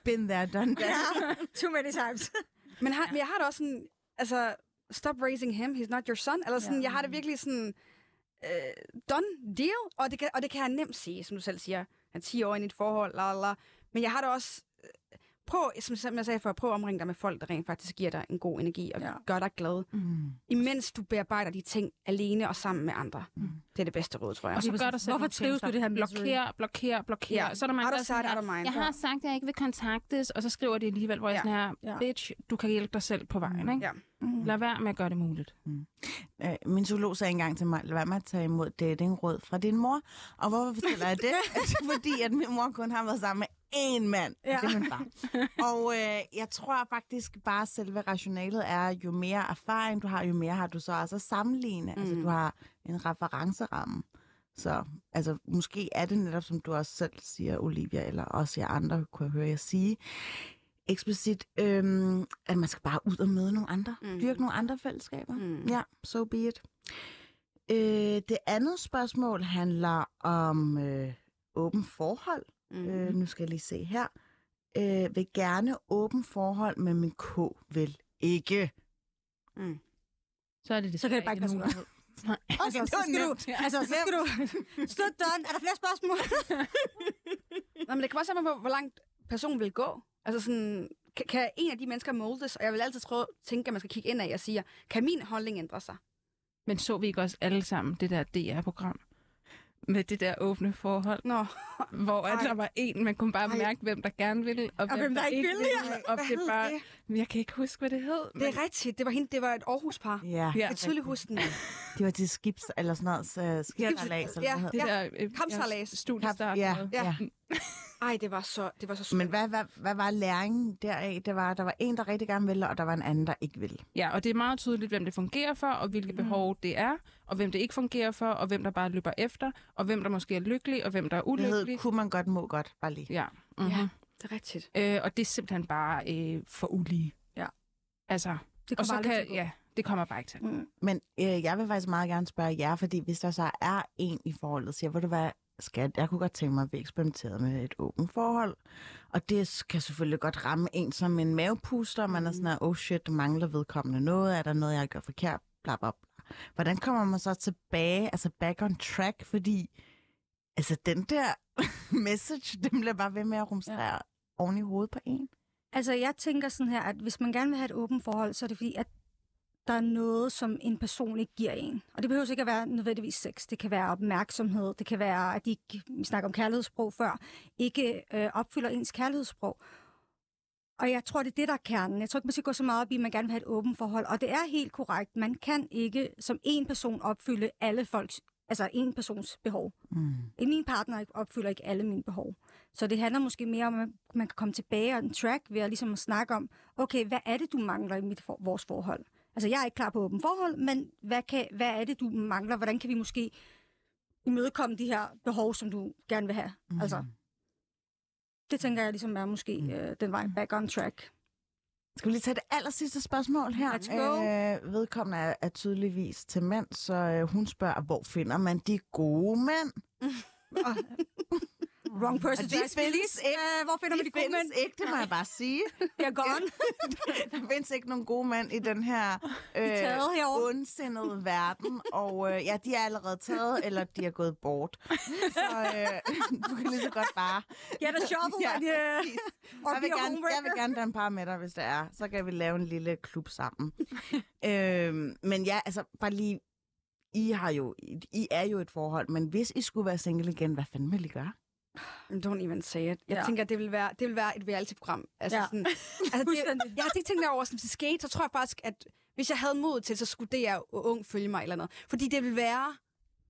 Been there, done that. Too many times. Men, har, men jeg har det også sådan, altså, stop raising him, he's not your son. Eller sådan, Ja. jeg har det virkelig sådan, øh, done deal. Og det, kan, og det kan jeg nemt sige, som du selv siger. Han er 10 år i et forhold, la, la, la. Men jeg har det også, øh, prøv, som, som jeg sagde før, prøv at omringe dig med folk, der rent faktisk giver dig en god energi og Ja. gør dig glad. Mm. Imens du bearbejder de ting alene og sammen med andre. Mm. Det er det bedste råd, tror jeg. Og så gør dig selv Hvorfor trives du det her? Blokér, blokér, blokér. Ja. Så er der mange, der siger, sight, out of mind. jeg har sagt, at jeg ikke vil kontaktes, og så skriver de alligevel, hvor jeg Ja. sådan her, Ja. bitch, du kan hjælpe dig selv på vejen, ikke? Ja. Mm. Lad være med at gøre det muligt. Øh, min psykolog sagde engang til mig, lad være med at tage imod datingråd fra din mor. Og hvorfor fortæller jeg det? Fordi at min mor kun har været sammen med én mand. Ja. Det er min far. Og øh, jeg tror faktisk bare, at selve rationalet er, jo mere erfaring du har, jo mere har du så også at sammenligne. Mm. Altså, Mm. du har en referenceramme. Så altså, måske er det netop, som du også selv siger, Olivia, eller også jeg andre, kunne jeg høre jer sige, eksplicit, øhm, at man skal bare ud og møde nogle andre. Mm. Mm. Dyrke nogle andre fællesskaber. Mm. Ja, so be it. Øh, det andet spørgsmål handler om øh, åben forhold. Mm. Øh, nu skal jeg lige se her. Øh, vil gerne åben forhold, men min K vil ikke. Mm. Så er det det Så kan det bare ikke sig gøre. Nej. Altså, det så skal, du, altså, så skal du døren. Er der flere spørgsmål? Nå, men det kommer også an på, hvor langt personen vil gå. Altså sådan, kan, kan en af de mennesker moldes? Og jeg vil altid tro, tænke, at man skal kigge ind og sige, kan min holdning ændre sig? Men så vi ikke også alle sammen det der DR-program? Med det der åbne forhold, Nå, hvor at der var en, man kunne bare Ej. mærke, hvem der gerne ville, og, Og hvem der ikke ville, Og hvad det bare, det? Jeg kan ikke huske, hvad det hed. Det er rigtigt. Det var, hende, det var et Aarhus-par. Ja, Ja. Jeg kan tydeligt huske den. det var til skibs, eller sådan noget, uh, skibssalas, eller Ja. hvad Det hedder der øh, ja, studiestart. Ja, ja. Ja. Ej, det var så, det var så smukt. Men hvad, hvad, hvad var læringen deraf? Det var, der var en, der rigtig gerne ville, og der var en anden, der ikke ville. Ja, og det er meget tydeligt, hvem det fungerer for, og hvilke behov det er, og hvem det ikke fungerer for, og hvem der bare løber efter, og hvem der måske er lykkelig, og hvem der er Det hed, ulykkelig. kunne man godt, må godt, bare lige. Ja, mm-hmm. Ja, det er rigtigt. øh, og det er simpelthen bare øh, for ulige. Ja. Altså, Det og så kan, ja, det kommer bare ikke til. Mm. Men øh, jeg vil faktisk meget gerne spørge jer, fordi hvis der så er en i forholdet, siger, hvor du hvad, skat, jeg kunne godt tænke mig, at vi eksperimenterede med et åbent forhold. Og det kan selvfølgelig godt ramme en som en mavepuster, man er sådan her, oh shit, mangler vedkommende noget, er der noget, jeg gjort forkert, bla bla bla. Hvordan kommer man så tilbage, altså back on track, fordi altså den der message, den bliver bare ved med at rumstrere ja. Oven i hovedet på en. Altså, jeg tænker sådan her, at hvis man gerne vil have et åbent forhold, så er det fordi, at der er noget, som en person ikke giver en. Og det behøver ikke at være nødvendigvis sex. Det kan være opmærksomhed. Det kan være, at de ikke, vi snakker om kærlighedssprog før, ikke øh, opfylder ens kærlighedssprog. Og jeg tror, det er det, der er kernen. Jeg tror ikke, man skal gå så meget op i, at man gerne vil have et åbent forhold. Og det er helt korrekt. Man kan ikke som en person opfylde alle folks, altså en persons behov. Mm. Min partner opfylder ikke alle mine behov. Så det handler måske mere om, at man kan komme tilbage og en track ved at ligesom snakke om, okay, hvad er det, du mangler i mit for, vores forhold? Altså, jeg er ikke klar på åben forhold, men hvad, kan, hvad er det, du mangler? Hvordan kan vi måske imødekomme de her behov, som du gerne vil have? Mm. Altså, det tænker jeg ligesom er måske Mm. øh, den vej back on track. Skal vi lige tage det aller sidste spørgsmål her? Let's go. Øh, vedkommende er, er tydeligvis til mænd, så øh, hun spørger, hvor finder man de gode mænd? Wrong person Og de findes ikke. Øh, hvor finder de vi de gode mænd? ikke, det må jeg bare sige. De er gone. Der findes ikke nogen gode mænd i den her øh, ondsindede verden. Og øh, ja, de er allerede taget, eller de er gået bort. Så øh, du kan lige så godt bare... Get a shovel Ja, and, uh, or jeg, vil gerne, jeg vil gerne danne par med dig, hvis det er. Så kan vi lave en lille klub sammen. øhm, men ja, altså bare lige... I, har jo, I er jo et forhold, men hvis I skulle være single igen, hvad fanden ville I gøre? Don't even say it. Jeg Ja. tænker, det vil være, det vil være et reality-program. Altså, Ja. sådan, altså det, jeg har ikke tænkt over, som det skete, så tror jeg faktisk, at hvis jeg havde mod til, så skulle det jeg ung følge mig eller noget. Fordi det vil være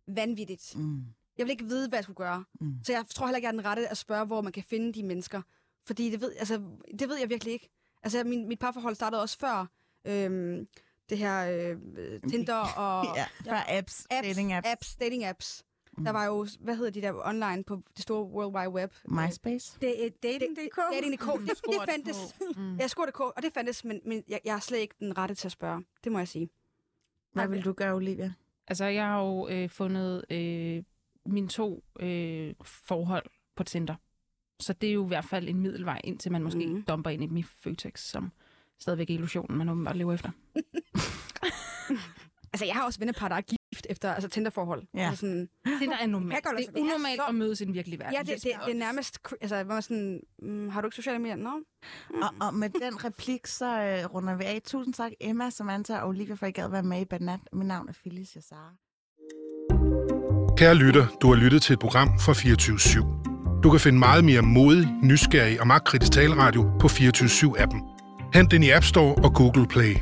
vanvittigt. Mm. Jeg vil ikke vide, hvad jeg skulle gøre. Mm. Så jeg tror heller ikke, jeg er den rette at spørge, hvor man kan finde de mennesker. Fordi det ved, altså, det ved jeg virkelig ikke. Altså, min, mit parforhold startede også før øhm, det her øh, Tinder og Ja, før apps, apps, dating apps. apps, dating apps. Mm. Der var jo, hvad hedder de der online på det store World Wide Web? MySpace. Det er dating.dk. Dating.dk. Det, det Stort fandtes. Mm. Jeg scorede K, og det fandtes, men, men jeg, jeg er slet ikke den rette til at spørge. Det må jeg sige. Hvad vil du gøre, Olivia? Altså, jeg har jo øh, fundet øh, mine to øh, forhold på Tinder. Så det er jo i hvert fald en middelvej, indtil man måske mm. dumper ind i min Føtex, som stadigvæk er illusionen, man åbenbart lever efter. Altså, jeg har også vennepar, der er drift efter altså Tinder-forhold. Ja. Altså sådan, Det der er normalt. Det er unormalt så- at mødes i den virkelige verden. ja, det, det, det, er nærmest, altså, hvor man sådan, mm, har du ikke sociale medier? Nå? Og, og med den replik, så øh, runder vi af. Tusind tak, Emma, Samantha og Olivia, for at I gad være med i Banat. Mit navn er Phyllis Jassara. Kære lytter, du har lyttet til et program fra 24 Du kan finde meget mere modig, nysgerrig og magtkritisk taleradio på 24 appen Hent den i App Store og Google Play.